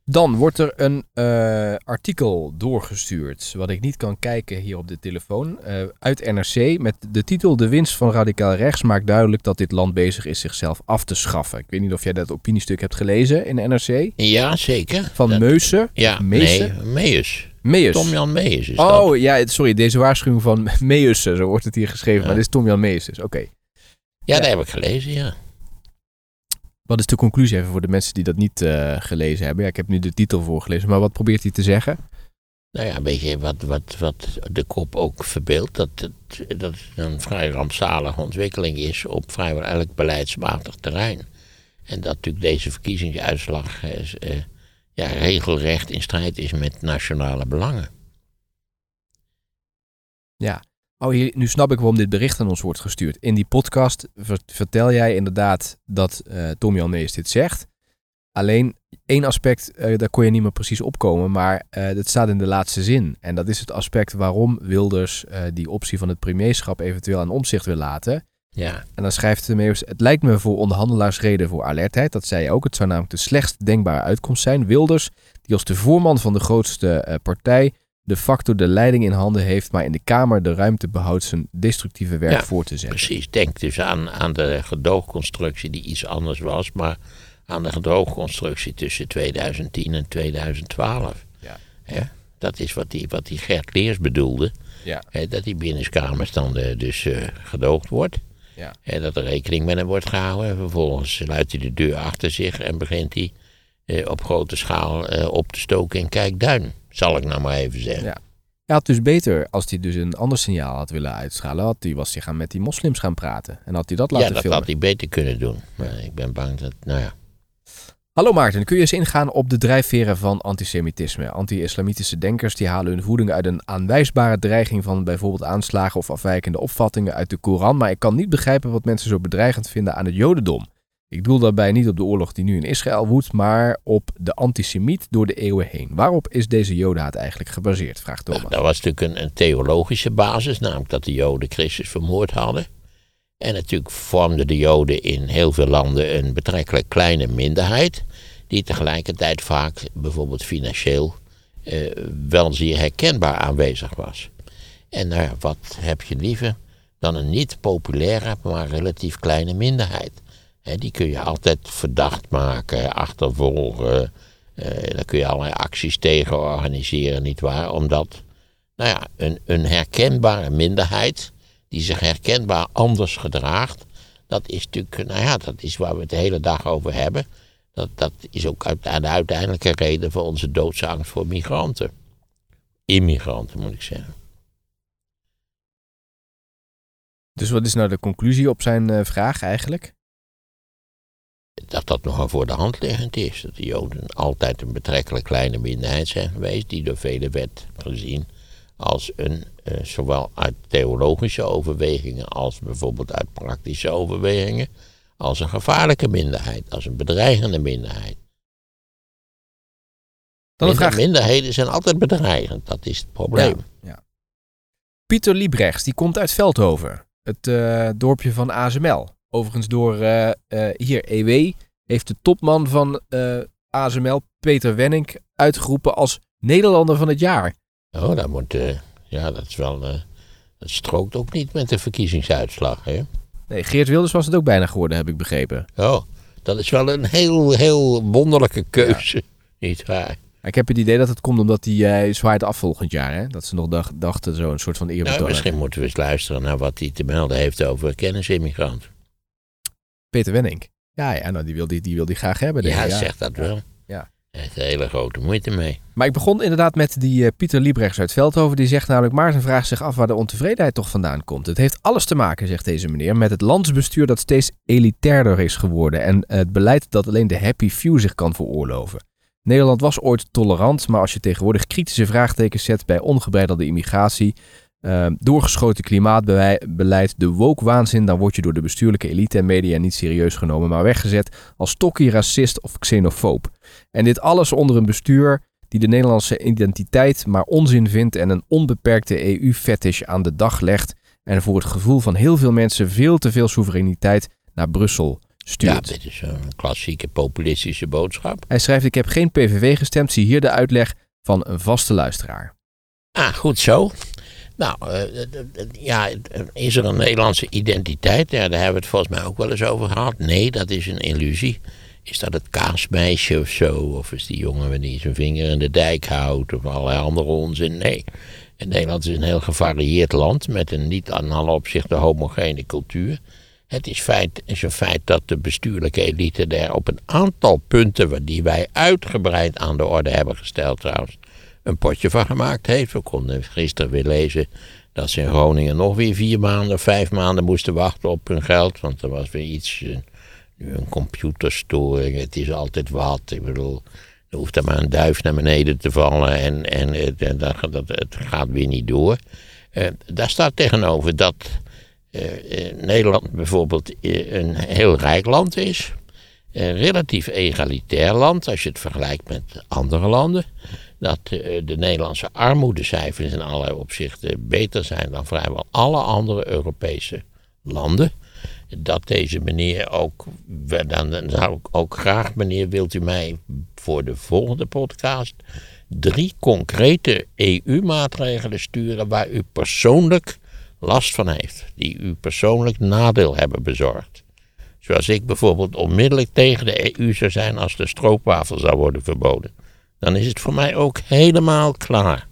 Dan wordt er een eh, artikel doorgestuurd, wat ik niet kan kijken hier op de telefoon, eh, uit NRC met de titel De winst van radicaal rechts maakt duidelijk dat dit land bezig is zichzelf af te schaffen. Ik weet niet of jij dat opiniestuk hebt gelezen in NRC. Ja, zeker. Van Dat- Meusen. Ja, nee, Meus. Meus. Tom-Jan Meus is dat. Oh ja, sorry, deze waarschuwing van Meusen, zo wordt het hier geschreven, Ja. maar dit is Tom-Jan Meus. Oké. Ja, dat heb ik gelezen, ja. Wat is de conclusie even voor de mensen die dat niet eh, gelezen hebben? Ja, ik heb nu de titel voorgelezen, maar wat probeert hij te zeggen? Nou ja, een beetje wat, wat, wat de kop ook verbeeldt. Dat het, dat het een vrij rampzalige ontwikkeling is op vrijwel elk beleidsmatig terrein. En dat natuurlijk deze verkiezingsuitslag eh, is, eh, ja, regelrecht in strijd is met nationale belangen. Ja. Oh, hier, nu snap ik waarom dit bericht aan ons wordt gestuurd. In die podcast ver- vertel jij inderdaad dat eh Tom Jan Mees dit zegt. Alleen één aspect, eh, daar kon je niet meer precies opkomen, maar eh dat staat in de laatste zin. En dat is het aspect waarom Wilders die optie van het premierschap eventueel aan omzicht wil laten. Ja, En dan schrijft de Meeuwis, het lijkt me voor onderhandelaars reden voor alertheid. Dat zei je ook. Het zou namelijk de slechtst denkbare uitkomst zijn. Wilders, die als de voorman van de grootste partij de facto de leiding in handen heeft, maar in de Kamer de ruimte behoudt zijn destructieve werk Ja, voor te zetten. precies. Denk dus aan, aan de gedoogconstructie die iets anders was, maar aan de gedoogconstructie tussen 2010 en 2012. Ja. Dat is wat die, wat die Gert Leers bedoelde. Ja. Hè, dat die binnenkamers dan eh, dus eh, gedoogd wordt. Ja. En dat er rekening met hem wordt gehouden. En vervolgens sluit hij de deur achter zich en begint hij op grote schaal eh, op te stoken in Kijkduin. Zal ik nou maar even zeggen. Ja. Hij had dus beter, als hij dus een ander signaal had willen uitstralen, had hij, was hij gaan met die moslims gaan praten. En had hij dat laten ja, dat filmen. had hij beter kunnen doen. Maar ik ben bang dat, nou ja. Hallo Maarten, kun je eens ingaan op de drijfveren van antisemitisme? Anti-islamitische denkers die halen hun voeding uit een aanwijsbare dreiging van bijvoorbeeld aanslagen of afwijkende opvattingen uit de Koran, maar ik kan niet begrijpen wat mensen zo bedreigend vinden aan het jodendom. Ik doel daarbij niet op de oorlog die nu in Israël woedt, maar op de antisemiet door de eeuwen heen. Waarop is deze jodenhaat eigenlijk gebaseerd? Vraagt Thomas. Nou, dat was natuurlijk een, theologische basis, namelijk dat de Joden Christus vermoord hadden. En natuurlijk vormden de Joden in heel veel landen een betrekkelijk kleine minderheid, die tegelijkertijd vaak bijvoorbeeld financieel eh, wel zeer herkenbaar aanwezig was. En nou wat heb je liever dan een niet populaire, maar relatief kleine minderheid? Die kun je altijd verdacht maken, achtervolgen. eh, daar kun je allerlei acties tegen organiseren, nietwaar? Omdat nou ja, een, een herkenbare minderheid die zich herkenbaar anders gedraagt, dat is natuurlijk, nou ja, dat is waar we het de hele dag over hebben. Dat, dat is ook uit- de uiteindelijke reden voor onze doodsangst voor migranten. Immigranten moet ik zeggen. Dus wat is nou de conclusie op zijn eh, vraag eigenlijk? Dat dat nogal voor de hand liggend is. Dat de Joden altijd een betrekkelijk kleine minderheid zijn geweest, die door velen werd gezien als een, eh, zowel uit theologische overwegingen als bijvoorbeeld uit praktische overwegingen, als een gevaarlijke minderheid, als een bedreigende minderheid. Dan een Minder- vraag. Minderheden zijn altijd bedreigend, dat is het probleem. Pieter Liebrechts, die komt uit Veldhoven. Het eh, dorpje van ASML. Overigens door eh, eh, hier EW heeft de topman van eh, ASML, Peter Wenning, uitgeroepen als Nederlander van het jaar. Oh, dat moet, ja, dat is wel, dat strookt ook niet met de verkiezingsuitslag, hè? Nee, Geert Wilders was het ook bijna geworden, heb ik begrepen. Oh, dat is wel een heel, heel wonderlijke keuze, niet waar? Ik heb het idee dat het komt omdat hij zwaait af volgend jaar. Hè? Dat ze nog dacht- dachten zo'n soort van Nou, eerbetoon. misschien moeten we eens luisteren naar wat hij te melden heeft over kennisimmigrant. Peter Wenning. Ja, ja nou, die wil die, die, wil die graag hebben. Ja, ik, zeg dat wel. Ja. Hij heeft hele grote moeite mee. Maar ik begon inderdaad met die eh, Pieter Liebrechts uit Veldhoven. Die zegt namelijk, Maarten vraagt zich af waar de ontevredenheid toch vandaan komt. Het heeft alles te maken, zegt deze meneer, met het landsbestuur dat steeds elitairder is geworden. En het beleid dat alleen de happy few zich kan veroorloven. Nederland was ooit tolerant, maar als je tegenwoordig kritische vraagtekens zet bij ongebreidelde immigratie, eh, doorgeschoten klimaatbeleid, de woke-waanzin, dan word je door de bestuurlijke elite en media niet serieus genomen, maar weggezet als tokkie, racist of xenofoob. En dit alles onder een bestuur die de Nederlandse identiteit maar onzin vindt en een onbeperkte EU-fetish aan de dag legt en voor het gevoel van heel veel mensen veel te veel soevereiniteit naar Brussel Ja, stuurt. dit is een klassieke populistische boodschap. Hij schrijft, ik heb geen PVV gestemd, zie hier de uitleg van een vaste luisteraar. Ah, goed zo. Nou, eh, eh, eh, ja, is er een Nederlandse identiteit? Ja, daar hebben we het volgens mij ook wel eens over gehad. Nee, dat is een illusie. Is dat het kaasmeisje of zo? Of is die jongen die zijn vinger in de dijk houdt? Of allerlei andere onzin? Nee. Nederland is een heel gevarieerd land met een niet aan alle opzichten homogene cultuur. Het is, feit, is een feit dat de bestuurlijke elite daar op een aantal punten, die wij uitgebreid aan de orde hebben gesteld trouwens, een potje van gemaakt heeft. We konden gisteren weer lezen dat ze in Groningen nog weer vier maanden, vijf maanden moesten wachten op hun geld. Want er was weer iets, eh, nu een computerstoring, het is altijd wat. Ik bedoel, er hoeft er maar een duif naar beneden te vallen en, en, en dat, dat, het gaat weer niet door. Eh, daar staat tegenover dat eh, eh, Nederland bijvoorbeeld eh, een heel rijk land is. Een relatief egalitair land als je het vergelijkt met andere landen. Dat eh, de Nederlandse armoedecijfers in allerlei opzichten beter zijn dan vrijwel alle andere Europese landen. Dat deze meneer ook, dan dan zou ik ook graag, meneer, wilt u mij voor de volgende podcast drie concrete EU-maatregelen sturen waar u persoonlijk last van heeft, die u persoonlijk nadeel hebben bezorgd. Zoals ik bijvoorbeeld onmiddellijk tegen de EU zou zijn als de stroopwafel zou worden verboden. Dan is het voor mij ook helemaal klaar.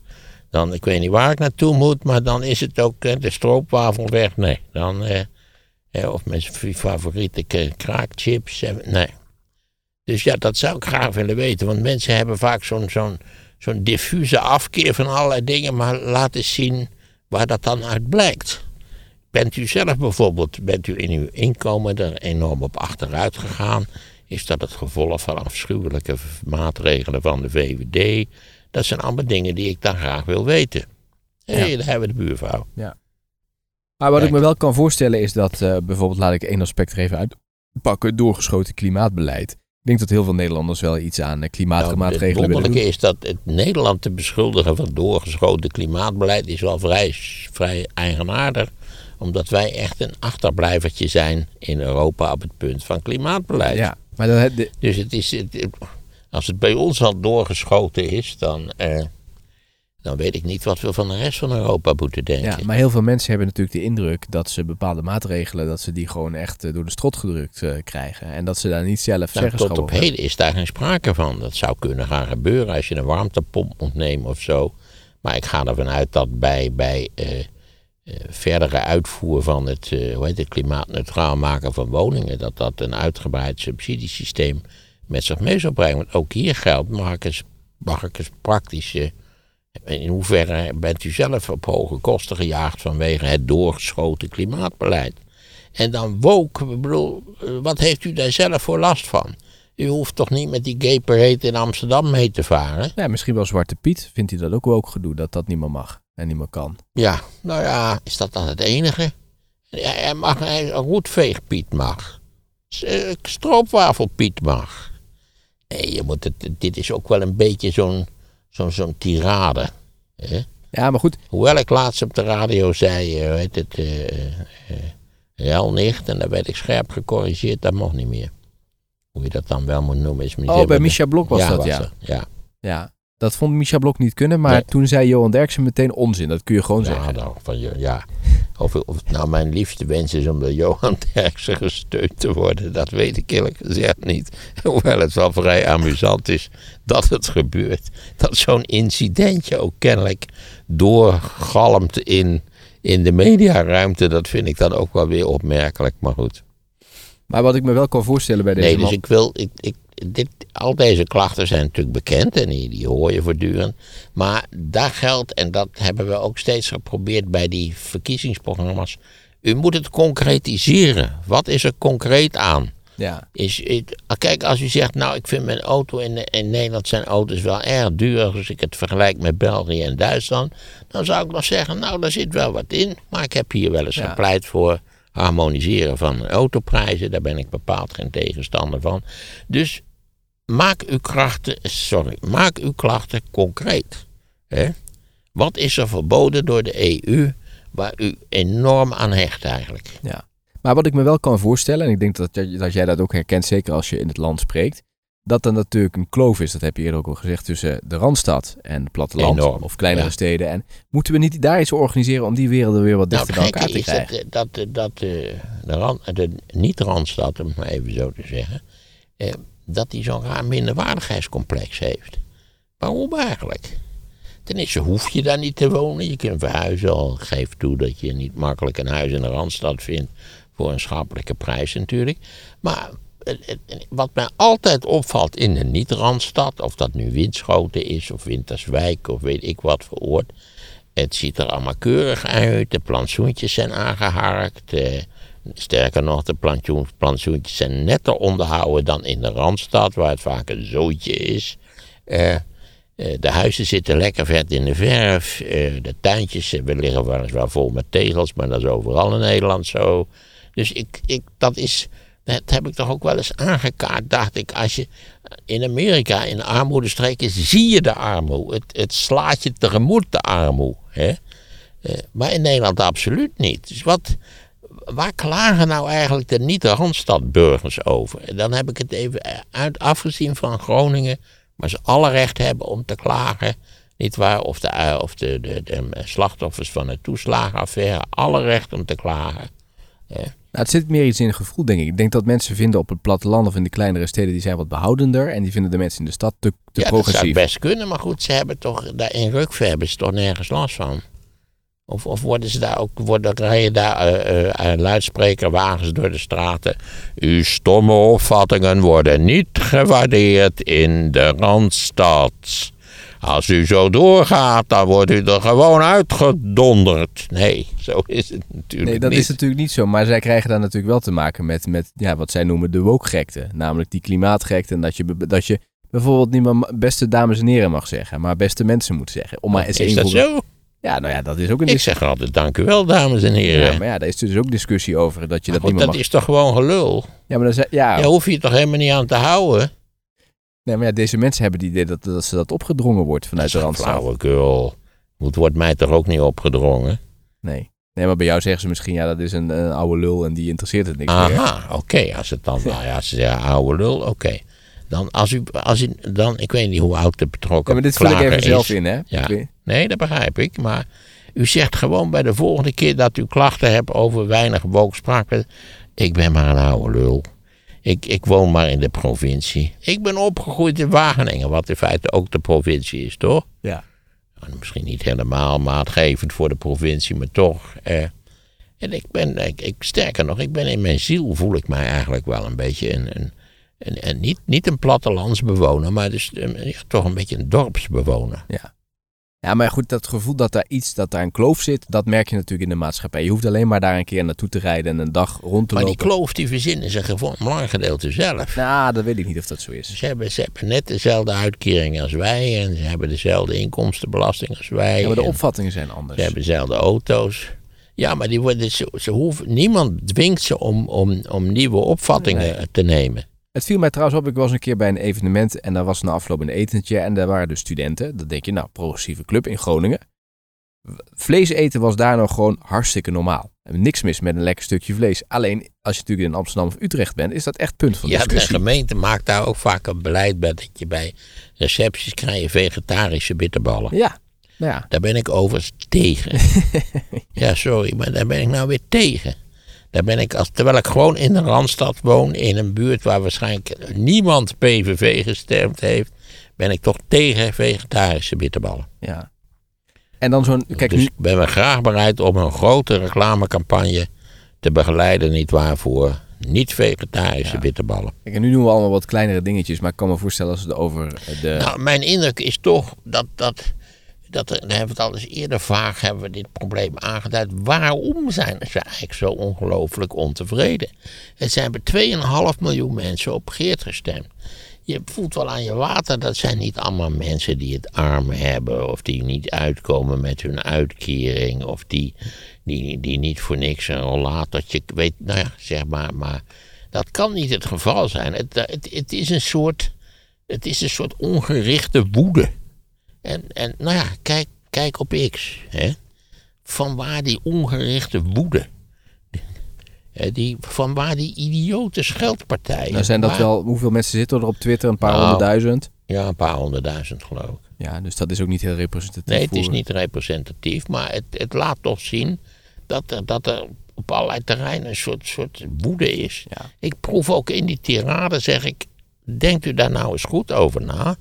Dan, ik weet niet waar ik naartoe moet, maar dan is het ook eh, de stroopwafel weg. Nee, dan, eh, eh, of mijn favoriete k- kraakchips. eh, nee. Dus ja, dat zou ik graag willen weten. Want mensen hebben vaak zo'n zo'n zo'n diffuse afkeer van allerlei dingen, maar laat eens zien waar dat dan uit blijkt. Bent u zelf bijvoorbeeld, bent u in uw inkomen er enorm op achteruit gegaan? Is dat het gevolg van afschuwelijke maatregelen van de VVD? Dat zijn allemaal dingen die ik dan graag wil weten. Hé, hey, daar hebben we de buurvrouw. Ja. Maar wat ik me wel kan voorstellen is dat uh, bijvoorbeeld, laat ik één aspect er even uitpakken, doorgeschoten klimaatbeleid. Ik denk dat heel veel Nederlanders wel iets aan uh, klimaatmaatregelen nou. Het is dat het Nederland te beschuldigen van doorgeschoten klimaatbeleid is wel vrij, vrij eigenaardig. Omdat wij echt een achterblijvertje zijn in Europa op het punt van klimaatbeleid. Ja, maar de... Dus het is, het, als het bij ons al doorgeschoten is, dan... Uh, dan weet ik niet wat we van de rest van Europa moeten denken. Ja, maar heel veel mensen hebben natuurlijk de indruk dat ze bepaalde maatregelen, dat ze die gewoon echt eh, door de strot gedrukt uh, krijgen. En dat ze daar niet zelf nou, Tot op heden is daar geen sprake van. Dat zou kunnen gaan gebeuren als je een warmtepomp moet nemen of zo. Maar ik ga ervan uit dat bij, bij verdere uitvoer van het, hoe heet het klimaatneutraal maken van woningen, dat dat een uitgebreid subsidiesysteem met zich mee zou brengen. Want ook hier geldt, mag ik eens, mag ik eens praktische in hoeverre bent u zelf op hoge kosten gejaagd vanwege het doorgeschoten klimaatbeleid? En dan woke, bedoel, wat heeft u daar zelf voor last van? U hoeft toch niet met die gay parade in Amsterdam mee te varen? Misschien wel Zwarte Piet. Vindt u dat ook ook gedoe, dat dat niet meer mag en niet meer kan? Ja, nou ja, is dat dan het enige? Hij mag, een roetveegpiet mag. Eh, Stroopwafelpiet mag. Nee, je moet het, dit is ook wel een beetje zo'n zo'n zo'n tirade. Hè? Ja, maar goed. Hoewel ik laatst op de radio zei, weet het, uh, uh, nicht, en daar werd ik scherp gecorrigeerd, dat mocht niet meer. Hoe je dat dan wel moet noemen is Oh, bij Micha Blok was ja, dat, was ja. Ja. Ja, dat vond Micha Blok niet kunnen, maar Nee. toen zei Johan Derksen meteen onzin. Dat kun je gewoon Ja, zeggen. nou, van, je- ja. Of, of het nou mijn liefste wens is om door Johan Derksen gesteund te worden, dat weet ik eerlijk gezegd niet. Hoewel het wel vrij amusant is dat het gebeurt. Dat zo'n incidentje ook kennelijk doorgalmt in, in de mediaruimte, dat vind ik dan ook wel weer opmerkelijk. Maar goed. Maar wat ik me wel kan voorstellen bij deze Nee, dus ik wil. Ik, ik, dit, al deze klachten zijn natuurlijk bekend en die, die hoor je voortdurend. Maar daar geldt, en dat hebben we ook steeds geprobeerd bij die verkiezingsprogramma's. U moet het concretiseren. Wat is er concreet aan? Ja, Is, het- kijk, als u zegt, nou, ik vind mijn auto in, in Nederland zijn auto's wel erg duur als ik het vergelijk met België en Duitsland. Dan zou ik nog zeggen, nou, daar zit wel wat in. Maar ik heb hier wel eens Ja. gepleit voor harmoniseren van autoprijzen. Daar ben ik bepaald geen tegenstander van. Dus maak uw krachten, sorry, maak uw klachten concreet. Hè? Wat is er verboden door de EU waar u enorm aan hecht eigenlijk? ja. Maar wat ik me wel kan voorstellen, en ik denk dat, jij- dat jij dat ook herkent, zeker als je in het land spreekt, dat er natuurlijk een kloof is, dat heb je eerder ook al gezegd, tussen de Randstad en het platteland Enorm, of kleinere ja. steden. En moeten we niet daar iets organiseren om die werelden weer wat Nou, dichter het bij elkaar te krijgen? dat, eh, dat, dat, eh, de, rand, de niet-randstad, om het maar even zo te zeggen, eh, dat die zo'n raar minderwaardigheidscomplex heeft. Waarom eigenlijk? Ten eerste hoef je daar niet te wonen. Je kunt verhuizen, al geef toe dat je niet makkelijk een huis in de Randstad vindt voor een schappelijke prijs natuurlijk. Maar eh, eh, wat mij altijd opvalt in de niet-Randstad, of dat nu Winschoten is of Winterswijk of weet ik wat voor oord, het ziet er allemaal keurig uit. De plantsoentjes zijn aangeharkt. eh, sterker nog, de plantsoen- plantsoentjes zijn netter onderhouden dan in de Randstad, waar het vaak een zootje is. Eh, eh, de huizen zitten lekker vet in de verf. eh, de tuintjes we liggen weliswaar vol met tegels, maar dat is overal in Nederland zo. Dus ik, ik, dat is, dat heb ik toch ook wel eens aangekaart, dacht ik. Als je in Amerika, in de armoedestreken, zie je de armoede. Het, het slaat je tegemoet, de armoede. Hè? Maar in Nederland absoluut niet. Dus wat, waar klagen nou eigenlijk de niet-Randstadburgers over? En dan heb ik het even uit, afgezien van Groningen, maar ze alle recht hebben om te klagen. Niet waar? Of de, eh, of de, de, de slachtoffers van de toeslagenaffaire, alle recht om te klagen. Nou, het zit meer iets in het gevoel, denk ik. Ik denk dat mensen vinden op het platteland of in de kleinere steden, die zijn wat behoudender. En die vinden de mensen in de stad te, te ja, dat zou progressief. best kunnen, maar goed, ze hebben toch, daar in Rukve hebben ze toch nergens last van. Of, of worden ze daar ook, worden, rijden daar eh, luidsprekerwagens door de straten. Uw stomme opvattingen worden niet gewaardeerd in de Randstad. als u zo doorgaat, dan wordt u er gewoon uitgedonderd. Nee, zo is het natuurlijk Nee, dat niet. is natuurlijk niet zo. Maar zij krijgen daar natuurlijk wel te maken met, met ja, wat zij noemen de woke-gekte. Namelijk die klimaatgekte. En dat je, dat je bijvoorbeeld niet meer beste dames en heren mag zeggen. Maar beste mensen moet zeggen. Om maar eens is dat zo? Ja, nou ja, dat is ook een Ik zeg altijd dank u wel, dames en heren. Ja, maar ja, daar is dus ook discussie over. Dat je dat niet meer dat mag. is toch gewoon gelul? Ja, maar, dan ja, Daar hoef je je toch helemaal niet aan te houden? nee, maar ja, deze mensen hebben het idee dat, dat ze dat opgedrongen wordt vanuit de Dat is Randstad. flauwekul. Het wordt mij toch ook niet opgedrongen? Nee. nee, maar bij jou zeggen ze misschien, ja, dat is een, een oude lul en die interesseert het niks meer. Aha, oké. Als het dan, nou ja, als ze zeggen oude lul, oké. Dan als u, als u, dan, ik weet niet hoe oud de Ja, betrokken maar dit vul ik even zelf is. in, hè? Ja. Nee, dat begrijp ik. Maar u zegt gewoon bij de volgende keer dat u klachten hebt over weinig wokspraak. Ik ben maar een oude lul. Ik, ik woon maar in de provincie. Ik ben opgegroeid in Wageningen, wat in feite ook de provincie is, toch? Ja. Misschien niet helemaal maatgevend voor de provincie, maar toch. Eh, en ik ben, ik, ik, sterker nog, ik ben in mijn ziel voel ik mij eigenlijk wel een beetje een, een, een, een- niet, niet een plattelandsbewoner, maar dus, eh, ja, toch een beetje een dorpsbewoner. Ja, maar goed, dat gevoel dat daar iets, dat daar een kloof zit, dat merk je natuurlijk in de maatschappij. Je hoeft alleen maar daar een keer naartoe te rijden en een dag rond te Maar die lopen. kloof die verzinnen ze gewoon een belangrijk gedeelte zelf. Nou, dat weet ik niet of dat zo is. Ze hebben, ze hebben net dezelfde uitkering als wij en ze hebben dezelfde inkomstenbelasting als wij. Ja, maar de en opvattingen zijn anders. Ze hebben dezelfde auto's. Ja, maar die worden, ze, ze hoeven, niemand dwingt ze om, om, om nieuwe opvattingen te nemen. Het viel mij trouwens op, ik was een keer bij een evenement en daar was na afloop een etentje en daar waren dus studenten. Dan denk je, nou, progressieve club in Groningen. Vlees eten was daar nog gewoon hartstikke normaal. Niks mis met een lekker stukje vlees. Alleen, als je natuurlijk in Amsterdam of Utrecht bent, is dat echt punt van Ja, de discussie. gemeente maakt daar ook vaak een beleid bij dat je bij recepties krijg je vegetarische bitterballen. Ja, nou ja. Daar ben ik overigens tegen. ja, sorry, maar daar ben ik nou weer tegen. Daar ben ik, als, terwijl ik gewoon in de Randstad woon, in een buurt waar waarschijnlijk niemand PVV gestemd heeft, ben ik toch tegen vegetarische bitterballen. ja. En dan zo'n, kijk dus ik ben me graag bereid om een grote reclamecampagne te begeleiden, nietwaar, voor niet-vegetarische Ja. bitterballen. kijk, en nu doen we allemaal wat kleinere dingetjes, maar ik kan me voorstellen als het over de... Nou, mijn indruk is toch dat, dat, dat er, daar hebben we het al eens eerder vaag hebben we dit probleem aangeduid. Waarom zijn ze eigenlijk zo ongelooflijk ontevreden? Er zijn bij 2,5 miljoen mensen op Geert gestemd. Je voelt wel aan je water, dat zijn niet allemaal mensen die het arm hebben, of die niet uitkomen met hun uitkering, of die, die, die niet voor niks een rollatortje, weet, nou ja, zeg maar, maar dat kan niet het geval zijn. Het, het, het is een soort, het is een soort ongerichte woede. En, en nou ja, kijk, kijk op X. Hè? Van waar die ongerichte woede. Die, van waar die idiote scheldpartijen. nou zijn dat Waar- wel, hoeveel mensen zitten er op Twitter? Een paar Nou, honderdduizend? Ja, een paar honderdduizend geloof ik. Ja, dus dat is ook niet heel representatief. Nee, het is niet representatief, maar het, het laat toch zien dat er, dat er op allerlei terreinen een soort, soort woede is. Ja. Ik proef ook in die tirade, zeg ik, denkt u daar nou eens goed over na.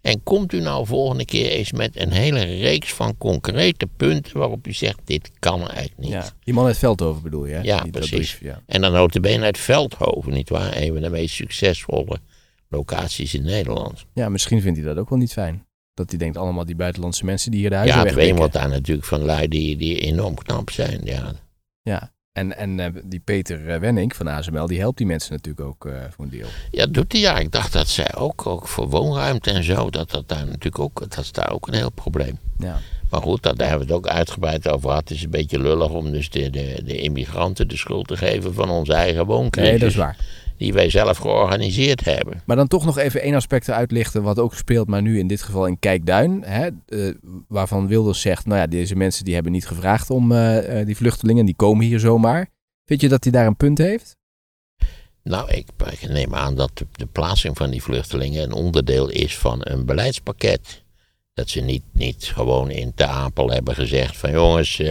En komt u nou volgende keer eens met een hele reeks van concrete punten waarop u zegt, dit kan eigenlijk niet. Ja, die man uit Veldhoven bedoel je? hè? Ja, Die- precies. brief, ja. En dan notabene uit Veldhoven, nietwaar? Een van de meest succesvolle locaties in Nederland. ja, misschien vindt hij dat ook wel niet fijn. Dat hij denkt allemaal die buitenlandse mensen die hier de huizen Ja. Dween wordt daar natuurlijk van lui die, die enorm knap zijn. Ja, Ja, en, en eh, die Peter eh, Wenning van ASML, die helpt die mensen natuurlijk ook eh, voor een deel. Ja, doet hij ja. Ik dacht dat zij ook, ook voor woonruimte en zo, dat dat daar natuurlijk ook, dat is daar ook een heel probleem. Ja, Maar goed, dat, daar hebben we het ook uitgebreid over gehad. Het is een beetje lullig om dus de, de, de immigranten de schuld te geven van onze eigen wooncrisis. nee, dat is waar. Die wij zelf georganiseerd hebben. Maar dan toch nog even één aspect uitlichten wat ook speelt, maar nu in dit geval in Kijkduin. Hè, eh, waarvan Wilders zegt, nou ja, deze mensen die hebben niet gevraagd om eh, eh, die vluchtelingen, die komen hier zomaar. Vind je dat hij daar een punt heeft? Nou, ik, ik neem aan dat de, de plaatsing van die vluchtelingen een onderdeel is van een beleidspakket. Dat ze niet, niet gewoon in Te Apel hebben gezegd van jongens,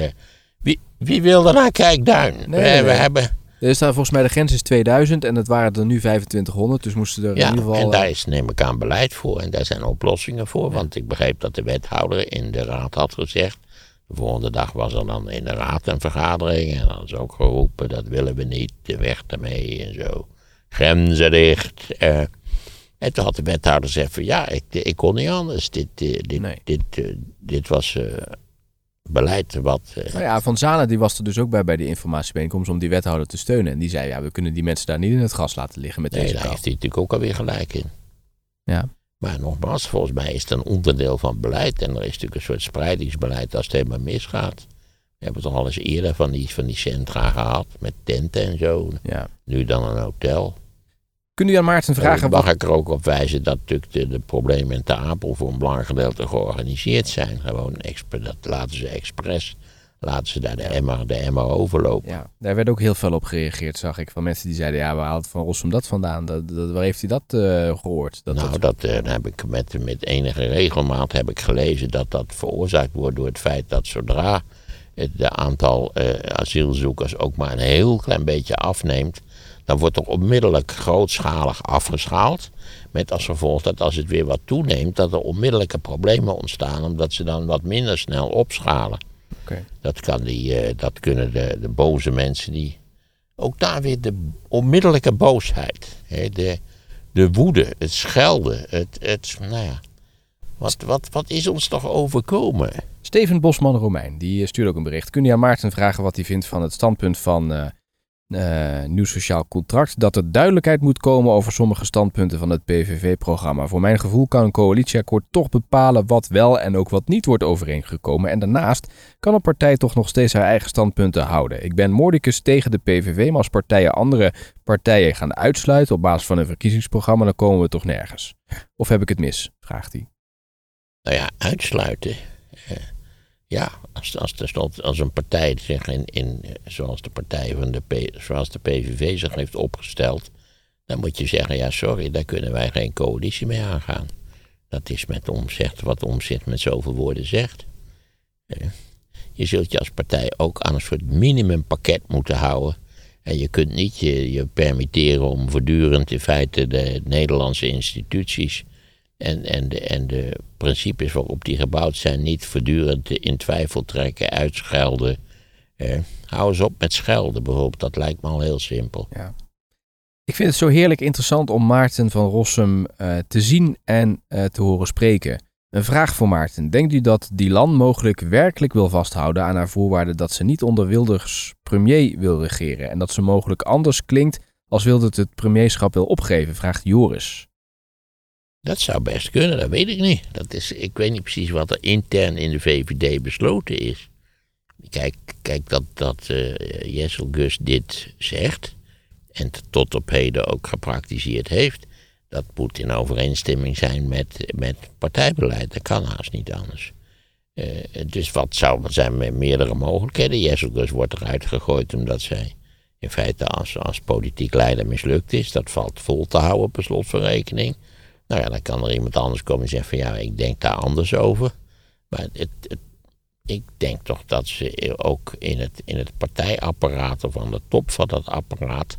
wie, wie wil er naar Kijkduin? Nee, we, nee, we nee. hebben Er staat volgens mij de grens is 2000 en het waren er nu 2500, dus moesten er in Ja, ieder geval... en daar eh, is neem ik aan beleid voor en daar zijn oplossingen voor. Want ik begreep dat de wethouder in de raad had gezegd. De volgende dag was er dan in de raad een vergadering en dan is ook geroepen: dat willen we niet, de weg ermee en zo. Grenzen dicht. eh. En toen had de wethouder gezegd van ja, ik, ik kon niet anders. Dit, eh, dit, Nee. dit, dit was beleid wat... eh, Nou ja, Van Zanen die was er dus ook bij bij die informatiebijeenkomst om die wethouder te steunen. En die zei, ja, we kunnen die mensen daar niet in het gas laten liggen met nee, deze daar taal. heeft hij natuurlijk ook alweer gelijk in. Ja. Maar nogmaals, volgens mij is het een onderdeel van beleid. En er is natuurlijk een soort spreidingsbeleid als het helemaal misgaat. We hebben toch al eens eerder van die, van die centra gehad. Met tenten en zo. Ja. Nu dan een hotel. Kunnen u aan Maarten vragen Dan wat... mag ik er ook op wijzen dat natuurlijk de, de problemen in Ter Apel voor een belangrijk gedeelte georganiseerd zijn. Gewoon, dat laten ze expres, laten ze daar de emmer, de emmer overlopen. Ja, daar werd ook heel veel op gereageerd, zag ik. Van mensen die zeiden, ja, waar haalt Van Rossum dat vandaan? Dat, dat- waar heeft hij dat eh, gehoord? Dat, nou, dat- eh, heb ik met, met enige regelmaat heb ik gelezen dat dat veroorzaakt wordt door het feit dat zodra het de aantal eh, asielzoekers ook maar een heel klein beetje afneemt, dan wordt er onmiddellijk grootschalig afgeschaald. Met als gevolg dat als het weer wat toeneemt, dat er onmiddellijke problemen ontstaan, omdat ze dan wat minder snel opschalen. Dat, kan die, eh, dat kunnen de, de boze mensen die. Ook daar weer de onmiddellijke boosheid. Hè, de, de woede, het schelden. Het, het, nou ja, wat, wat, wat is ons toch overkomen? Steven Bosman-Romein, die eh, stuurde ook een bericht. Kun je aan Maarten vragen wat hij vindt van het standpunt van eh eh, Nieuw Sociaal Contract? Dat er duidelijkheid moet komen over sommige standpunten van het PVV-programma. Voor mijn gevoel kan een coalitieakkoord toch bepalen wat wel en ook wat niet wordt overeengekomen. En daarnaast kan een partij toch nog steeds haar eigen standpunten houden. Ik ben mordicus tegen de PVV, maar als partijen andere partijen gaan uitsluiten op basis van een verkiezingsprogramma, dan komen we toch nergens. Of heb ik het mis? Vraagt hij. Nou ja, uitsluiten. Ja, als, als, als een partij zich in, in zoals, de partij van de zoals de PVV zich heeft opgesteld, dan moet je zeggen, ja sorry, daar kunnen wij geen coalitie mee aangaan. Dat is met omzicht wat omzicht met zoveel woorden zegt. Eh, Je zult je als partij ook aan een soort minimumpakket moeten houden. En je kunt niet je, je permitteren om voortdurend in feite de Nederlandse instituties en, en, de, en de principes waarop die gebouwd zijn niet voortdurend in twijfel trekken, uitschelden. Eh, hou eens op met schelden bijvoorbeeld, dat lijkt me al heel simpel. Ja. Ik vind het zo heerlijk interessant om Maarten van Rossum eh, te zien en eh, te horen spreken. Een vraag voor Maarten. Denkt u dat Dylan mogelijk werkelijk wil vasthouden aan haar voorwaarde dat ze niet onder Wilders premier wil regeren en dat ze mogelijk anders klinkt als Wilders het premierschap wil opgeven? Vraagt Joris. Dat zou best kunnen, dat weet ik niet. Dat is, ik weet niet precies wat er intern in de VVD besloten is. Kijk, kijk dat, dat eh Jessel Gus dit zegt en tot op heden ook gepraktiseerd heeft, dat moet in overeenstemming zijn met, met partijbeleid. Dat kan haast niet anders. Eh, dus wat zou er zijn met meerdere mogelijkheden? Jessel Gus wordt eruit gegooid omdat zij in feite als, als politiek leider mislukt is. Dat valt vol te houden per slot van rekening. Nou ja, dan kan er iemand anders komen en zeggen van ja, ik denk daar anders over. Maar het, het, ik denk toch dat ze ook in het, in het partijapparaat of aan de top van dat apparaat,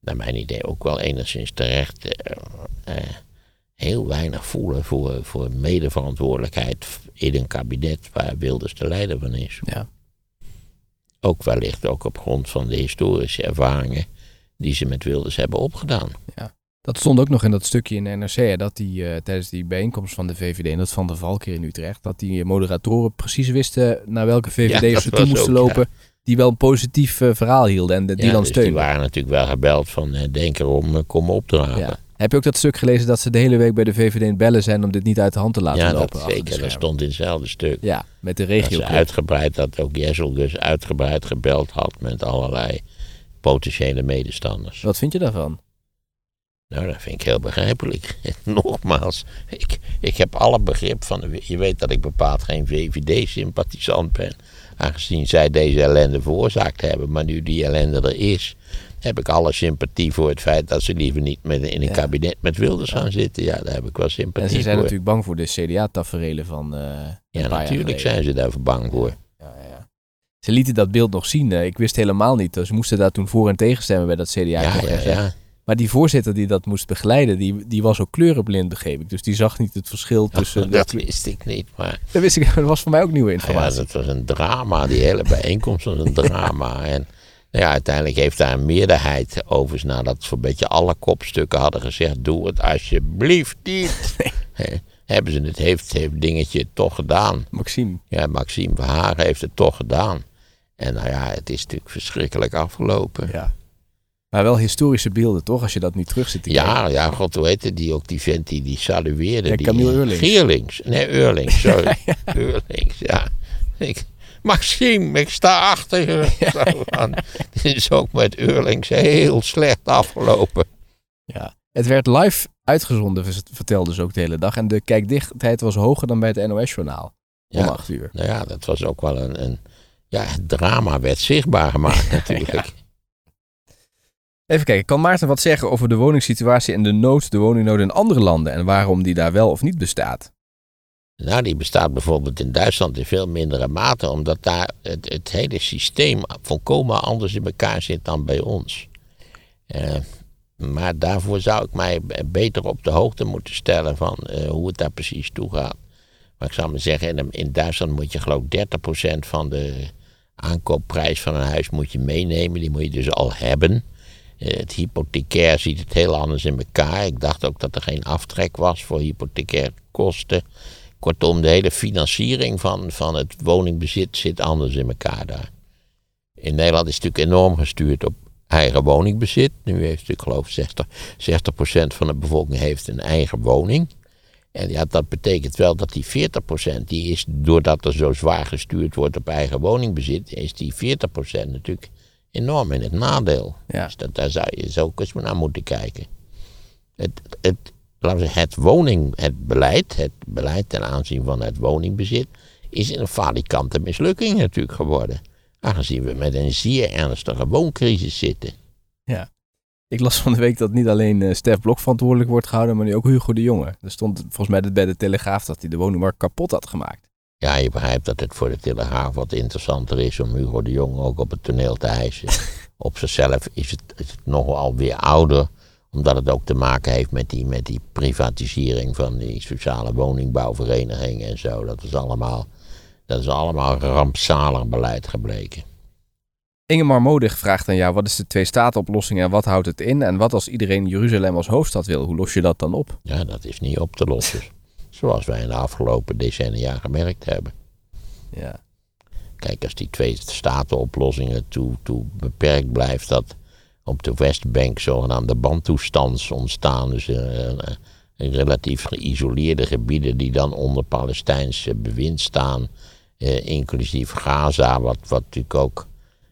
naar mijn idee ook wel enigszins terecht, eh, eh, heel weinig voelen voor, voor medeverantwoordelijkheid in een kabinet waar Wilders de leider van is. Ja. Ook wellicht ook op grond van de historische ervaringen die ze met Wilders hebben opgedaan. Dat stond ook nog in dat stukje in de NRC, dat die eh, tijdens die bijeenkomst van de VVD en dat van de Valk hier in Utrecht, dat die moderatoren precies wisten naar welke VVD Ja, dat ze toe moesten ook, lopen, die wel een positief eh, verhaal hielden en de, die Ja, dan dus die waren natuurlijk wel gebeld van eh, denk erom, eh, kom opdragen. Ja. Heb je ook dat stuk gelezen dat ze de hele week bij de VVD in bellen zijn om dit niet uit de hand te laten Ja, lopen? dat de zeker. Dat stond in hetzelfde stuk. Ja, met de Dat regio. ze uitgebreid, dat ook Jessel dus uitgebreid gebeld had met allerlei potentiële medestanders. Wat vind je daarvan? Nou, dat vind ik heel begrijpelijk. Nogmaals, ik, ik heb alle begrip van. de- Je weet dat ik bepaald geen VVD-sympathisant ben. Aangezien zij deze ellende veroorzaakt hebben. Maar nu die ellende er is, heb ik alle sympathie voor het feit dat ze liever niet met, in een Ja. kabinet met Wilders gaan zitten. Ja, daar heb ik wel En sympathie ze zijn voor. natuurlijk bang voor de CDA-taferelen van een ja, natuurlijk zijn ze daarvoor bang voor. Ja, ja. Ze lieten dat beeld nog zien. Ik wist helemaal niet. Ze moesten daar toen voor en tegen stemmen bij dat Ja, ja, CDA-congres. ja. Maar die voorzitter die dat moest begeleiden, die, die was ook kleurenblind, begreep ik. Dus die zag niet het verschil tussen... dat wist ik niet, maar dat wist ik, dat was voor mij ook nieuwe Nou ja, informatie. dat was een drama. Die hele bijeenkomst was een drama. En Nou ja, uiteindelijk heeft daar een meerderheid, overigens nadat zo'n beetje alle kopstukken hadden gezegd, doe het alsjeblieft niet. Hebben ze het, heeft, heeft dingetje toch gedaan. Maxime. Ja, Maxime Verhagen heeft het toch gedaan. En nou ja, het is natuurlijk verschrikkelijk afgelopen. Ja. Maar wel historische beelden, toch? Als je dat nu terug zit te kijken. Ja, ja, god, hoe heette die ook, die vent die, die salueerde. Ja, die, Camille eh, Eurlings. Geerlings. Nee, Eurlings, sorry. Eurlings, ja. Ik, Maxime, ik sta achter je. Dit is ook met Eurlings heel slecht afgelopen. Ja. Het werd live uitgezonden, vertelde ze ook de hele dag. En de kijkdichtheid was hoger dan bij het NOS-journaal. Om Ja, acht uur. nou ja, dat was ook wel een... een ja, het drama werd zichtbaar gemaakt natuurlijk. Even kijken, kan Maarten wat zeggen over de woningssituatie en de nood, de woningnood in andere landen en waarom die daar wel of niet bestaat? Nou, die bestaat bijvoorbeeld in Duitsland in veel mindere mate, omdat daar het, het hele systeem volkomen anders in elkaar zit dan bij ons. Eh, maar daarvoor zou ik mij beter op de hoogte moeten stellen van eh, hoe het daar precies toe gaat. Maar ik zou maar zeggen, in, in Duitsland moet je geloof ik 30% van de aankoopprijs van een huis moet je meenemen. Die moet je dus al hebben. Eh, het hypothecair ziet het heel anders in elkaar. Ik dacht ook dat er geen aftrek was voor hypothecair kosten. Kortom, de hele financiering van, van het woningbezit zit anders in elkaar daar. In Nederland is natuurlijk enorm gestuurd op eigen woningbezit. Nu heeft natuurlijk geloof ik 60, 60% van de bevolking heeft een eigen woning. En ja, dat betekent wel dat die 40% die is, doordat er zo zwaar gestuurd wordt op eigen woningbezit, is die 40% natuurlijk enorm in het nadeel. Ja. Dus dat, daar zou je zo eens naar moeten kijken. Het, het, laten het woning, het beleid, het beleid ten aanzien van het woningbezit, is een falikante mislukking natuurlijk geworden. Aangezien we met een zeer ernstige wooncrisis zitten. Ik las van de week dat niet alleen eh, Stef Blok verantwoordelijk wordt gehouden, maar nu ook Hugo de Jonge. Er stond volgens mij bij de Telegraaf dat hij de woningmarkt kapot had gemaakt. Ja, je begrijpt dat het voor de Telegraaf wat interessanter is om Hugo de Jong ook op het toneel te hijsen. op zichzelf is het, is het nog wel weer ouder, omdat het ook te maken heeft met die, met die privatisering van die sociale woningbouwverenigingen en zo. Dat is allemaal, dat is allemaal rampzalig beleid gebleken. Ingemar Modig vraagt aan jou, wat is de twee-staten-oplossing en wat houdt het in? En wat als iedereen Jeruzalem als hoofdstad wil? Hoe los je dat dan op? Ja, dat is niet op te lossen. Zoals wij in de afgelopen decennia gemerkt hebben. Ja. Kijk, als die twee statenoplossingen toe, toe beperkt blijft, dat op de Westbank zogenaamde bandtoestands ontstaan. Dus een relatief geïsoleerde gebieden die dan onder Palestijnse bewind staan, eh, inclusief Gaza, wat, wat natuurlijk ook,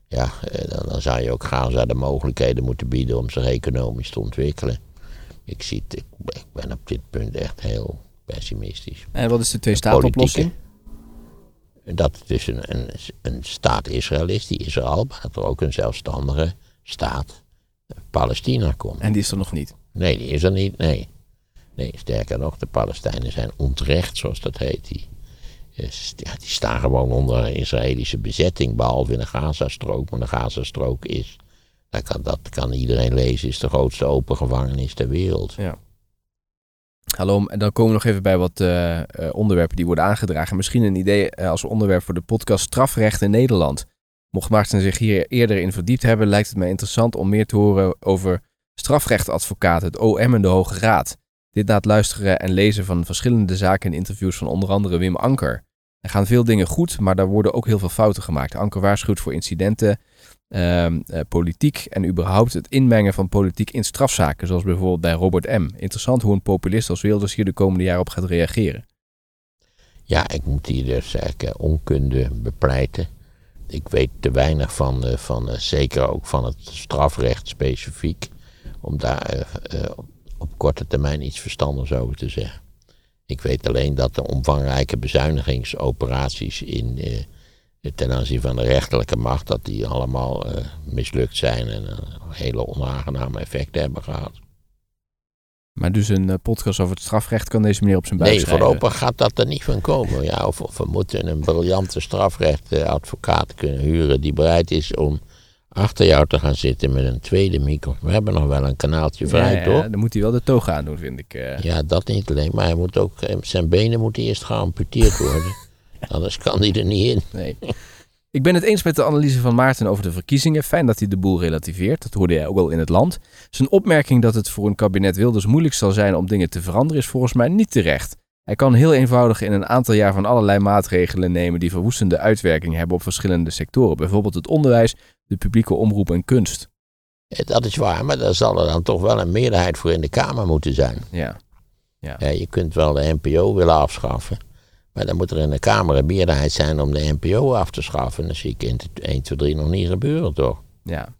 ja, dan, dan zou je ook Gaza de mogelijkheden moeten bieden om zich economisch te ontwikkelen. Ik, zie het, ik, ik ben op dit punt echt heel pessimistisch. En wat is de twee-staten-oplossing? Dat het dus een, een, een staat Israël is, die Israël, maar dat er ook een zelfstandige staat eh, Palestina komt. En die is er nog niet. Nee, die is er niet, nee. Nee, sterker nog, de Palestijnen zijn ontrecht, zoals dat heet. Die, is- ja, die staan gewoon onder Israëlische bezetting, behalve in de Gazastrook. Maar de Gazastrook is, dat kan, dat kan iedereen lezen, is de grootste open gevangenis ter wereld. Hallo, en dan komen we nog even bij wat eh, eh, onderwerpen die worden aangedragen. Misschien een idee eh, als onderwerp voor de podcast Strafrecht in Nederland. Mocht Maarten zich hier eerder in verdiept hebben, lijkt het mij interessant om meer te horen over strafrechtadvocaten, het OM en de Hoge Raad. Dit laat luisteren en lezen van verschillende zaken en interviews van onder andere Wim Anker. Er gaan veel dingen goed, maar daar worden ook heel veel fouten gemaakt. Anker waarschuwt voor incidenten, ehm, eh, politiek en überhaupt het inmengen van politiek in strafzaken, zoals bijvoorbeeld bij Robert M. Interessant hoe een populist als Wilders hier de komende jaren op gaat reageren. Ja, ik moet hier dus eigenlijk eh, onkunde bepleiten. Ik weet te weinig van, eh, van zeker ook van het strafrecht specifiek, om daar op, korte termijn iets verstandigs over te zeggen. Ik weet alleen dat de omvangrijke bezuinigingsoperaties in, ten aanzien van de rechterlijke macht, dat die allemaal eh, mislukt zijn en eh, hele onaangename effecten hebben gehad. Maar dus een eh, podcast over het strafrecht kan deze meneer op zijn buik Nee, schrijven. voorlopig gaat dat er niet van komen. Ja, of, of we moeten een briljante strafrechtadvocaat kunnen huren die bereid is om achter jou te gaan zitten met een tweede micro. We hebben nog wel een kanaaltje vrij, Ja, ja, toch? dan moet hij wel de toga aan doen, vind ik. Ja, dat niet alleen, maar hij moet ook, zijn benen moeten eerst geamputeerd worden. Anders kan hij er niet in. Nee. Ik ben het eens met de analyse van Maarten over de verkiezingen. Fijn dat hij de boel relativeert. Dat hoorde jij ook wel in het land. Zijn opmerking dat het voor een kabinet Wilders moeilijk zal zijn om dingen te veranderen is volgens mij niet terecht. Hij kan heel eenvoudig in een aantal jaar van allerlei maatregelen nemen die verwoestende uitwerking hebben op verschillende sectoren. Bijvoorbeeld het onderwijs, de publieke omroep en kunst. Dat is waar, maar daar zal er dan toch wel een meerderheid voor in de Kamer moeten zijn. Ja. Ja. je kunt wel de NPO willen afschaffen. Maar dan moet er in de Kamer een meerderheid zijn om de NPO af te schaffen. Dat zie ik in 1, 2, 3 nog niet gebeuren, toch? Ja.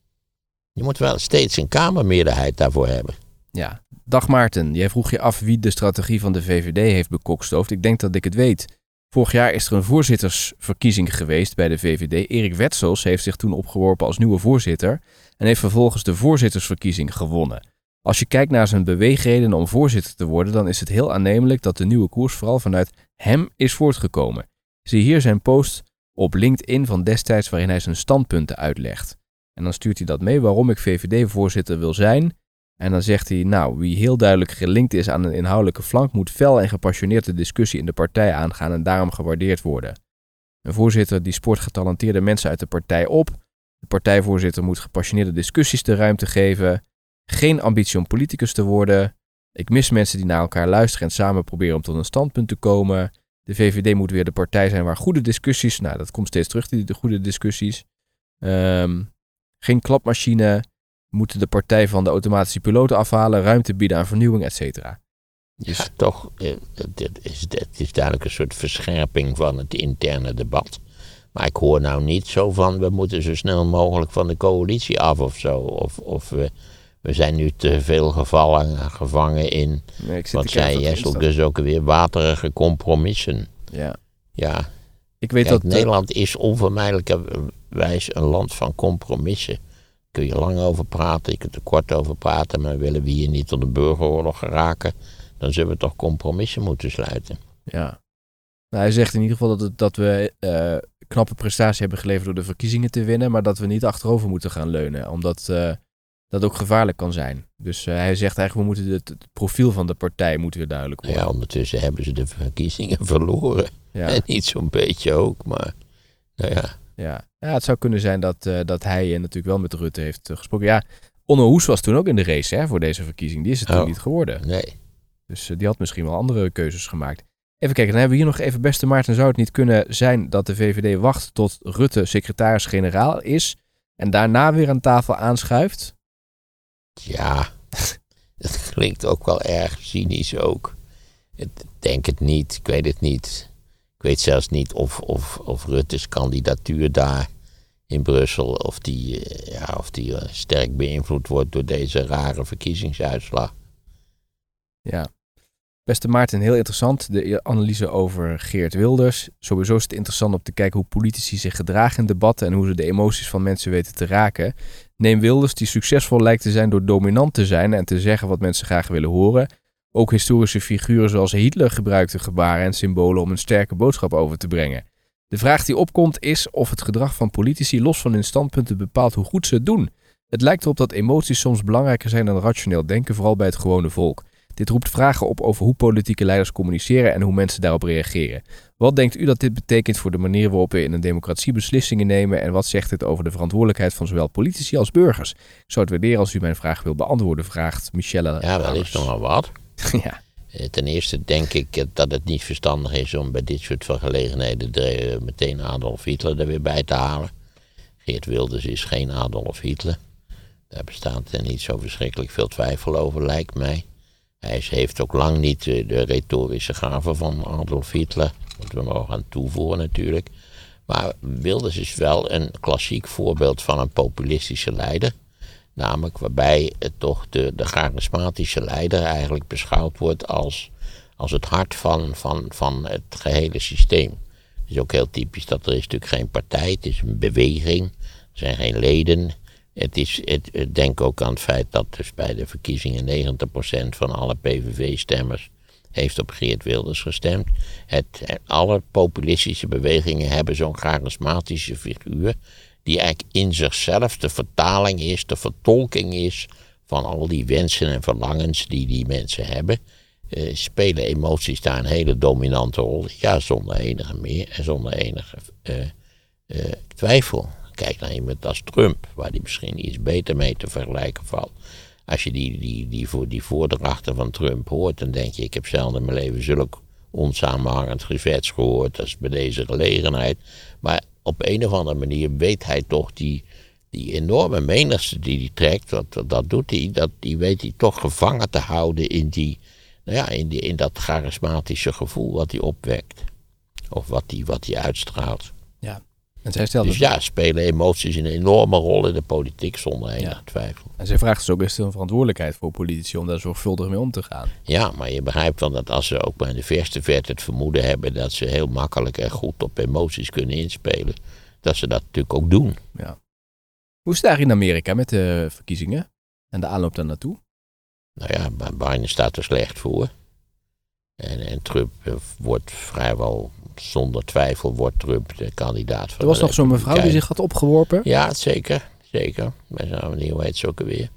Je moet wel steeds een Kamermeerderheid daarvoor hebben. Ja. Dag Maarten, jij vroeg je af wie de strategie van de VVD heeft bekokstoofd. Ik denk dat ik het weet. Vorig jaar is er een voorzittersverkiezing geweest bij de VVD. Erik Wetsels heeft zich toen opgeworpen als nieuwe voorzitter en heeft vervolgens de voorzittersverkiezing gewonnen. Als je kijkt naar zijn beweegredenen om voorzitter te worden, dan is het heel aannemelijk dat de nieuwe koers vooral vanuit hem is voortgekomen. Zie hier zijn post op LinkedIn van destijds waarin hij zijn standpunten uitlegt. En dan stuurt hij dat mee waarom ik VVD-voorzitter wil zijn. En dan zegt hij, nou, wie heel duidelijk gelinkt is aan een inhoudelijke flank, moet fel en gepassioneerd de discussie in de partij aangaan en daarom gewaardeerd worden. Een voorzitter die sport getalenteerde mensen uit de partij op. De partijvoorzitter moet gepassioneerde discussies de ruimte geven. Geen ambitie om politicus te worden. Ik mis mensen die naar elkaar luisteren en samen proberen om tot een standpunt te komen. De VVD moet weer de partij zijn waar goede discussies. Nou, dat komt steeds terug, die de goede discussies. Um, geen klapmachine. Moeten de partij van de automatische piloten afhalen. Ruimte bieden aan vernieuwing, et cetera. Dus ja, toch, eh, dit is, dit is duidelijk een soort verscherping van het interne debat. Maar ik hoor nou niet zo van, we moeten zo snel mogelijk van de coalitie af of zo. Of, of we we zijn nu te veel gevallen, gevangen in, nee, wat zei Jessel dus ook weer, waterige compromissen. Ja. Ja. Ik weet Kijk, dat Nederland is onvermijdelijkerwijs een land van compromissen. Kun je lang over praten, je kunt er kort over praten, maar willen we hier niet tot een burgeroorlog geraken, dan zullen we toch compromissen moeten sluiten. Ja. Nou, hij zegt in ieder geval dat, het, dat we uh, knappe prestatie hebben geleverd door de verkiezingen te winnen, maar dat we niet achterover moeten gaan leunen. Omdat uh, dat ook gevaarlijk kan zijn. Dus uh, hij zegt eigenlijk, we moeten het, het, profiel van de partij moeten we duidelijk worden. Ja, ondertussen hebben ze de verkiezingen verloren. Ja. En niet zo'n beetje ook, maar nou ja. Ja, ja het zou kunnen zijn dat, uh, dat hij natuurlijk wel met Rutte heeft uh, gesproken. Ja, Onno Hoes was toen ook in de race hè, voor deze verkiezing. Die is het oh, toen niet geworden. Nee. Dus die had misschien wel andere keuzes gemaakt. Even kijken, dan hebben we hier nog even, beste Maarten, zou het niet kunnen zijn dat de VVD wacht tot Rutte secretaris-generaal is en daarna weer aan tafel aanschuift? Ja, dat klinkt ook wel erg cynisch ook. Ik denk het niet, ik weet het niet. Ik weet zelfs niet of, of, of Rutte's kandidatuur daar in Brussel, of die, eh, ja, of die eh, sterk beïnvloed wordt door deze rare verkiezingsuitslag. Ja, Beste Maarten, heel interessant. De analyse over Geert Wilders. Sowieso is het interessant om te kijken hoe politici zich gedragen in debatten en hoe ze de emoties van mensen weten te raken. Neem Wilders, die succesvol lijkt te zijn door dominant te zijn en te zeggen wat mensen graag willen horen. Ook historische figuren zoals Hitler gebruikten gebaren en symbolen om een sterke boodschap over te brengen. De vraag die opkomt is of het gedrag van politici los van hun standpunten bepaalt hoe goed ze het doen. Het lijkt erop dat emoties soms belangrijker zijn dan rationeel denken, vooral bij het gewone volk. Dit roept vragen op over hoe politieke leiders communiceren en hoe mensen daarop reageren. Wat denkt u dat dit betekent voor de manier waarop we in een democratie beslissingen nemen en wat zegt dit over de verantwoordelijkheid van zowel politici als burgers? Ik zou het waarderen als u mijn vraag wilt beantwoorden, vraagt Michelle. Ja, dat is nog wel wat. ja. Eh, ten eerste denk ik dat het niet verstandig is om bij dit soort van gelegenheden meteen Adolf Hitler er weer bij te halen. Geert Wilders is geen Adolf Hitler. Daar bestaat niet zo verschrikkelijk veel twijfel over, lijkt mij. Hij heeft ook lang niet eh, de retorische gaven van Adolf Hitler. Moeten we nog aan toevoegen natuurlijk. Maar Wilders is wel een klassiek voorbeeld van een populistische leider. Namelijk waarbij toch de, de charismatische leider eigenlijk beschouwd wordt als, als het hart van, van, van het gehele systeem. Het is ook heel typisch dat er is natuurlijk geen partij, het is een beweging. Er zijn geen leden, het is, het, denk ook aan het feit dat dus bij de verkiezingen 90% van alle PVV-stemmers heeft op Geert Wilders gestemd. Het, alle populistische bewegingen hebben zo'n charismatische figuur, die eigenlijk in zichzelf de vertaling is, de vertolking is van al die wensen en verlangens die die mensen hebben. Uh, spelen emoties daar een hele dominante rol? Ja, zonder enige meer en zonder enige eh, ik twijfel. Kijk naar iemand als Trump, waar die misschien iets beter mee te vergelijken valt. Als je die, die, die, voor, die voordrachten van Trump hoort, dan denk je: ik heb zelden in mijn leven zulk onsamenhangend gezwets gehoord als bij deze gelegenheid. Maar op een of andere manier weet hij toch die, die enorme menigte die hij trekt, dat, dat doet hij, dat, die weet hij toch gevangen te houden in, die, nou ja, in, die, in dat charismatische gevoel wat hij opwekt. Of wat hij, wat hij uitstraalt. Dus ja, spelen emoties een enorme rol in de politiek zonder enige Ja. twijfel. en zij vraagt dus ook best een verantwoordelijkheid voor politici om daar zorgvuldig mee om te gaan. Ja, maar je begrijpt wel dat als ze ook in de verste verte het vermoeden hebben dat ze heel makkelijk en goed op emoties kunnen inspelen, dat ze dat natuurlijk ook doen. Ja. Hoe is het eigenlijk in Amerika met de verkiezingen en de aanloop daar naartoe? Nou ja, Bi- Biden staat er slecht voor. En, en Trump eh, wordt vrijwel zonder twijfel wordt Trump de kandidaat van Er was nog zo'n mevrouw die zich had opgeworpen. Ja, zeker. Zeker. Bij zo'n manier, hoe heet ze ook alweer?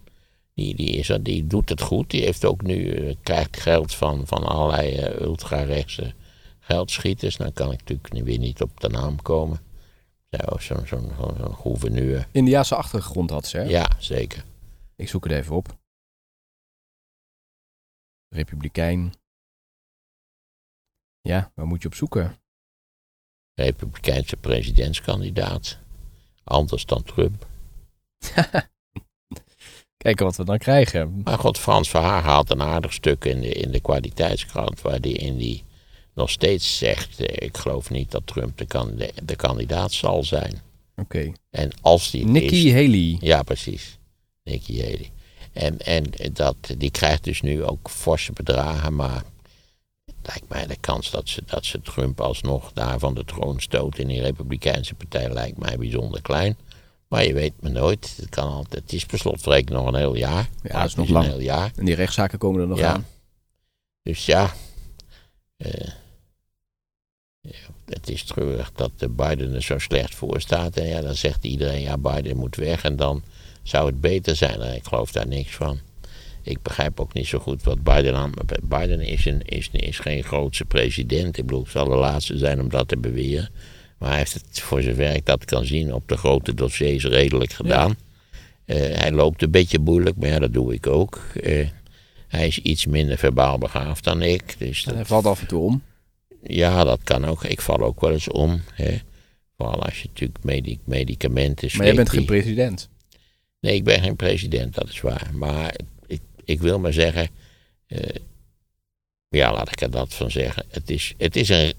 Die, die, is, die doet het goed. Die heeft ook nu, eh, krijgt geld van, van allerlei eh, ultra-rechtse geldschieters. Dan kan ik natuurlijk nu weer niet op de naam komen. Zo'n zo'n zo'n zo'n gouverneur. Indiaanse achtergrond had ze. Hè? Ja, zeker. Ik zoek het even op. Republikein. Ja, waar moet je op zoeken? Republikeinse presidentskandidaat. Anders dan Trump. Kijken wat we dan krijgen. Maar god, Frans Verhaar haalt een aardig stuk in de, in de kwaliteitskrant. Waar die in die nog steeds zegt: eh, Ik geloof niet dat Trump de, kan, de, de kandidaat zal zijn. Oké. En als die Nikki is- Haley. Ja, precies. Nikki Haley. En, en dat, die krijgt dus nu ook forse bedragen, maar lijkt mij de kans dat ze, dat ze Trump alsnog daar van de troon stoot in die Republikeinse partij lijkt mij bijzonder klein. Maar je weet maar nooit. Het, kan altijd, het is per slotverrekening nog een heel jaar. Ja, dat is nog een lang. heel jaar. En die rechtszaken komen er nog Ja. aan. Dus ja, eh, ja, het is treurig dat de Biden er zo slecht voor staat. En ja, dan zegt iedereen, ja, Biden moet weg. En dan zou het beter zijn. En ik geloof daar niks van. Ik begrijp ook niet zo goed wat Biden aan... Biden is, een, is, is geen grootse president. Ik bedoel, het zal de laatste zijn om dat te beweren. Maar hij heeft het, voor zover ik dat kan zien, op de grote dossiers redelijk gedaan. Eh, hij loopt een beetje moeilijk, maar ja, dat doe ik ook. Eh, hij is iets minder verbaal begaafd dan ik. Dus En hij dat, valt af en toe om. ja, dat kan ook. Ik val ook wel eens om. Hè. Vooral als je natuurlijk medi- medicamenten Maar jij bent geen president. Nee, ik ben geen president, dat is waar. Maar ik, wil maar zeggen. eh, ja, laat ik er dat van zeggen. Het is, het is een,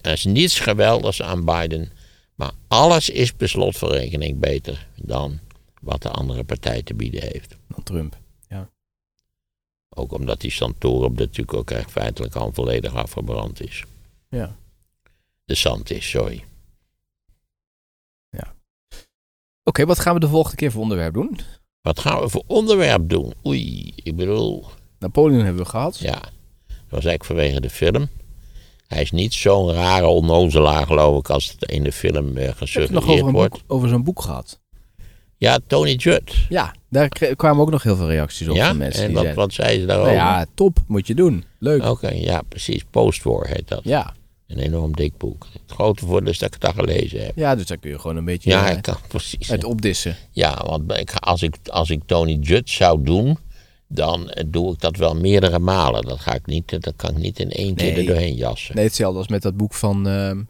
er is niets geweldigs aan Biden. Maar alles is per slotverrekening beter dan wat de andere partij te bieden heeft. Dan Trump. Ook omdat die Santorum natuurlijk ook echt feitelijk al volledig afgebrand is. Ja. De zand is, sorry. Oké, wat gaan we de volgende keer voor onderwerp doen? Wat gaan we voor onderwerp doen? Oei, ik bedoel, Napoleon hebben we gehad. ja, dat was eigenlijk vanwege de film. Hij is niet zo'n rare onnozelaar, geloof ik, als het in de film Heb je het nog gesuggereerd over, wordt. over zo'n boek gehad? Ja, Tony Judd. Ja, daar kwamen ook nog heel veel reacties op Ja, van mensen. en die wat, zeiden, wat ze nou daarover? ja, top, moet je doen. Leuk. Oké, ja, precies. Postwar heet dat. Ja. Een enorm dik boek. Het grote voordeel is dat ik het al gelezen heb. ja, dus daar kun je gewoon een beetje Ja, eh, ik kan precies. het opdissen. Ja, want ik, als, ik, als ik Tony Judd zou doen, dan eh, doe ik dat wel meerdere malen. Dat, ga ik niet, dat kan ik niet in één keer er doorheen jassen. Nee, hetzelfde als met dat boek van ehm,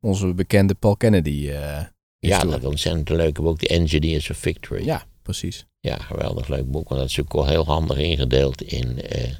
onze bekende Paul Kennedy. eh, ja, dat ontzettend leuk boek, The Engineers of Victory. ja, precies. Ja, geweldig leuk boek, want dat is ook wel heel handig ingedeeld in... eh,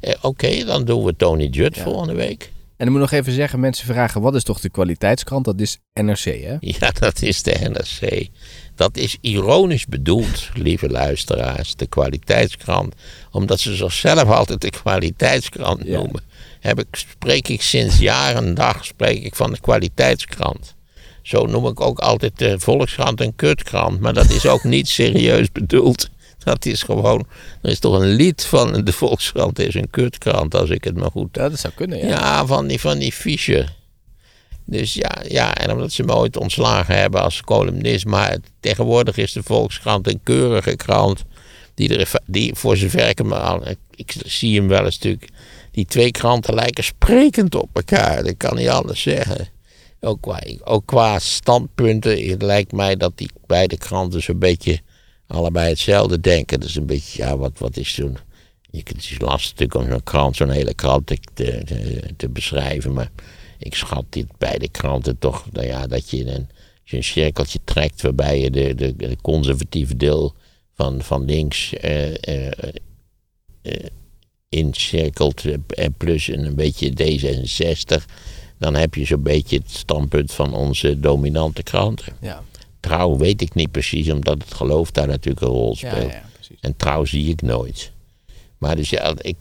eh, Oké, dan doen we Tony Judd Ja. volgende week. En ik moet nog even zeggen, mensen vragen, wat is toch de kwaliteitskrant? Dat is NRC, hè? Ja, dat is de NRC. Dat is ironisch bedoeld, lieve luisteraars, de kwaliteitskrant. Omdat ze zichzelf altijd de kwaliteitskrant Ja. noemen. Heb ik, spreek ik sinds jaren en dag spreek ik van de kwaliteitskrant. Zo noem ik ook altijd de Volkskrant een kutkrant. Maar dat is ook niet serieus bedoeld. Dat is gewoon, er is toch een lied van de Volkskrant is een kutkrant, als ik het maar goed Ja, dat zou kunnen, ja. ja, van die, van die Fischer. Dus ja, ja, en omdat ze me ooit ontslagen hebben als columnist. Maar tegenwoordig is de Volkskrant een keurige krant. Die, er, die voor zover ik hem al. Ik, zie hem wel een stuk. Die twee kranten lijken sprekend op elkaar. Dat kan niet anders zeggen. ook, qua, ook qua standpunten het lijkt mij dat die beide kranten zo'n beetje allebei hetzelfde denken. Dus een beetje, ja, wat, wat is toen... Je kunt, het is lastig om zo'n krant, zo'n hele krant te, te, beschrijven. Maar ik schat dit beide kranten toch, nou ja, dat je een, een cirkeltje trekt waarbij je de, de, de conservatieve deel van, van links uh, uh, uh, incirkelt en plus een beetje D66 dan heb je zo'n beetje het standpunt van onze dominante kranten. Ja. Trouw weet ik niet precies, omdat het geloof daar natuurlijk een rol speelt. Ja, ja, en trouw zie ik nooit. Maar dus ja, ik,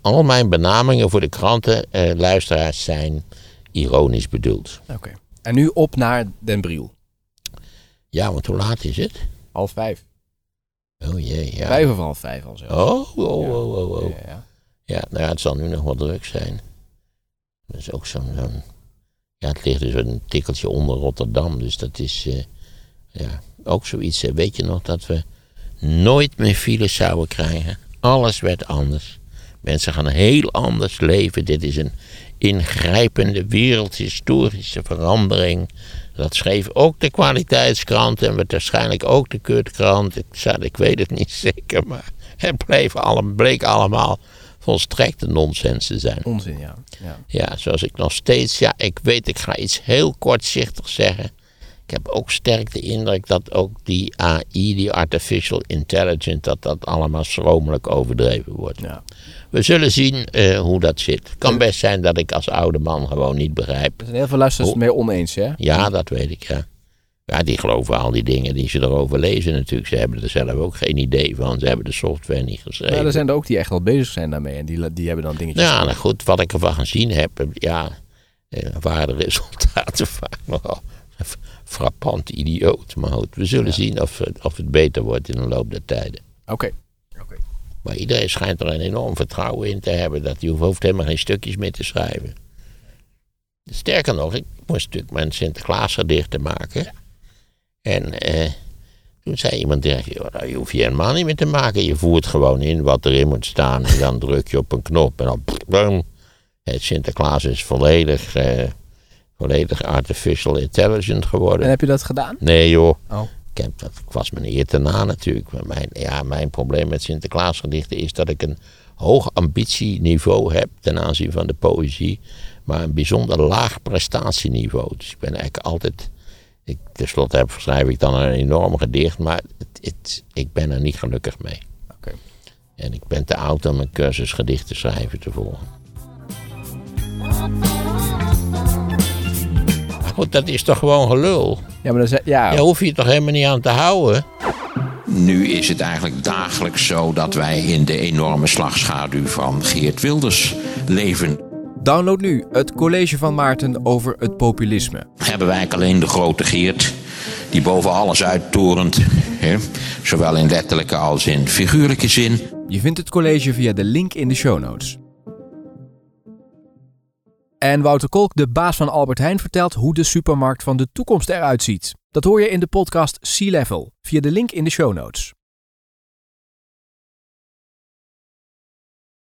al mijn benamingen voor de krantenluisteraars eh, zijn ironisch bedoeld. Oké. En nu op naar Den Briel. Ja, want hoe laat is het? Half vijf. Oh jee, ja. Vijf of half vijf al zo. Oh, oh, oh, oh, oh. Ja, ja. ja, nou ja, het zal nu nog wel druk zijn. Dat is ook zo'n. ja, het ligt dus een tikkeltje onder Rotterdam. Dus dat is. Uh, ja, ook zoiets. weet je nog dat we nooit meer files zouden krijgen? Alles werd anders. Mensen gaan heel anders leven. Dit is een ingrijpende wereldhistorische verandering. Dat schreef ook de kwaliteitskrant en waarschijnlijk ook de kutkrant. Ik, ik weet het niet zeker, maar het bleef allemaal, bleek allemaal volstrekte nonsens te zijn. Onzin, ja. ja. Ja, zoals ik nog steeds, ja, ik weet, ik ga iets heel kortzichtig zeggen. Ik heb ook sterk de indruk dat ook die AI, die artificial intelligence, dat dat allemaal schromelijk overdreven wordt. Ja. We zullen zien uh, hoe dat zit. Het kan best zijn dat ik als oude man gewoon niet begrijp. Er zijn heel veel luisteraars mee oneens, hè? Ja, dat weet ik, ja. Ja, die geloven al die dingen die ze erover lezen natuurlijk. Ze hebben er zelf ook geen idee van. Ze hebben de software niet geschreven. Ja, er zijn er ook die echt wel bezig zijn daarmee. En die, die hebben dan dingetjes... Ja, nou goed, wat ik ervan gezien heb... Ja, eh, waren de resultaten vaak nogal frappant idioot. Maar goed, we zullen zien of, of het beter wordt in de loop der tijden. Oké. Maar iedereen schijnt er een enorm vertrouwen in te hebben. Dat hij hoeft helemaal geen stukjes meer te schrijven. Sterker nog, ik moest natuurlijk mijn Sinterklaasgedichten maken... Ja. En eh, toen zei iemand tegen je, nou, je hoeft je helemaal niet meer te maken. Je voert gewoon in wat erin moet staan. En dan druk je op een knop. En dan, Het Sinterklaas is volledig, eh, volledig artificial intelligent geworden. En heb je dat gedaan? Nee joh. Oh. Ik, heb, dat, ik was me eer te na natuurlijk. Maar mijn, ja, mijn probleem met Sinterklaasgedichten is dat ik een hoog ambitieniveau heb ten aanzien van de poëzie. Maar een bijzonder laag prestatieniveau. Dus ik ben eigenlijk altijd ik, tenslotte heb, schrijf ik dan een enorm gedicht, maar het, het, ik ben er niet gelukkig mee. Okay. En ik ben te oud om een cursus gedichten schrijven te volgen. Goed, dat is toch gewoon gelul? Ja, maar dan ja. ja, hoef je toch helemaal niet aan te houden? Nu is het eigenlijk dagelijks zo dat wij in de enorme slagschaduw van Geert Wilders leven. Download nu het college van Maarten over het populisme. Hebben wij alleen de grote Geert, die boven alles uittorent, hè? zowel in letterlijke als in figuurlijke zin. Je vindt het college via de link in de show notes. En Wouter Kolk, de baas van Albert Heijn, vertelt hoe de supermarkt van de toekomst eruit ziet. Dat hoor je in de podcast Sea Level via de link in de show notes.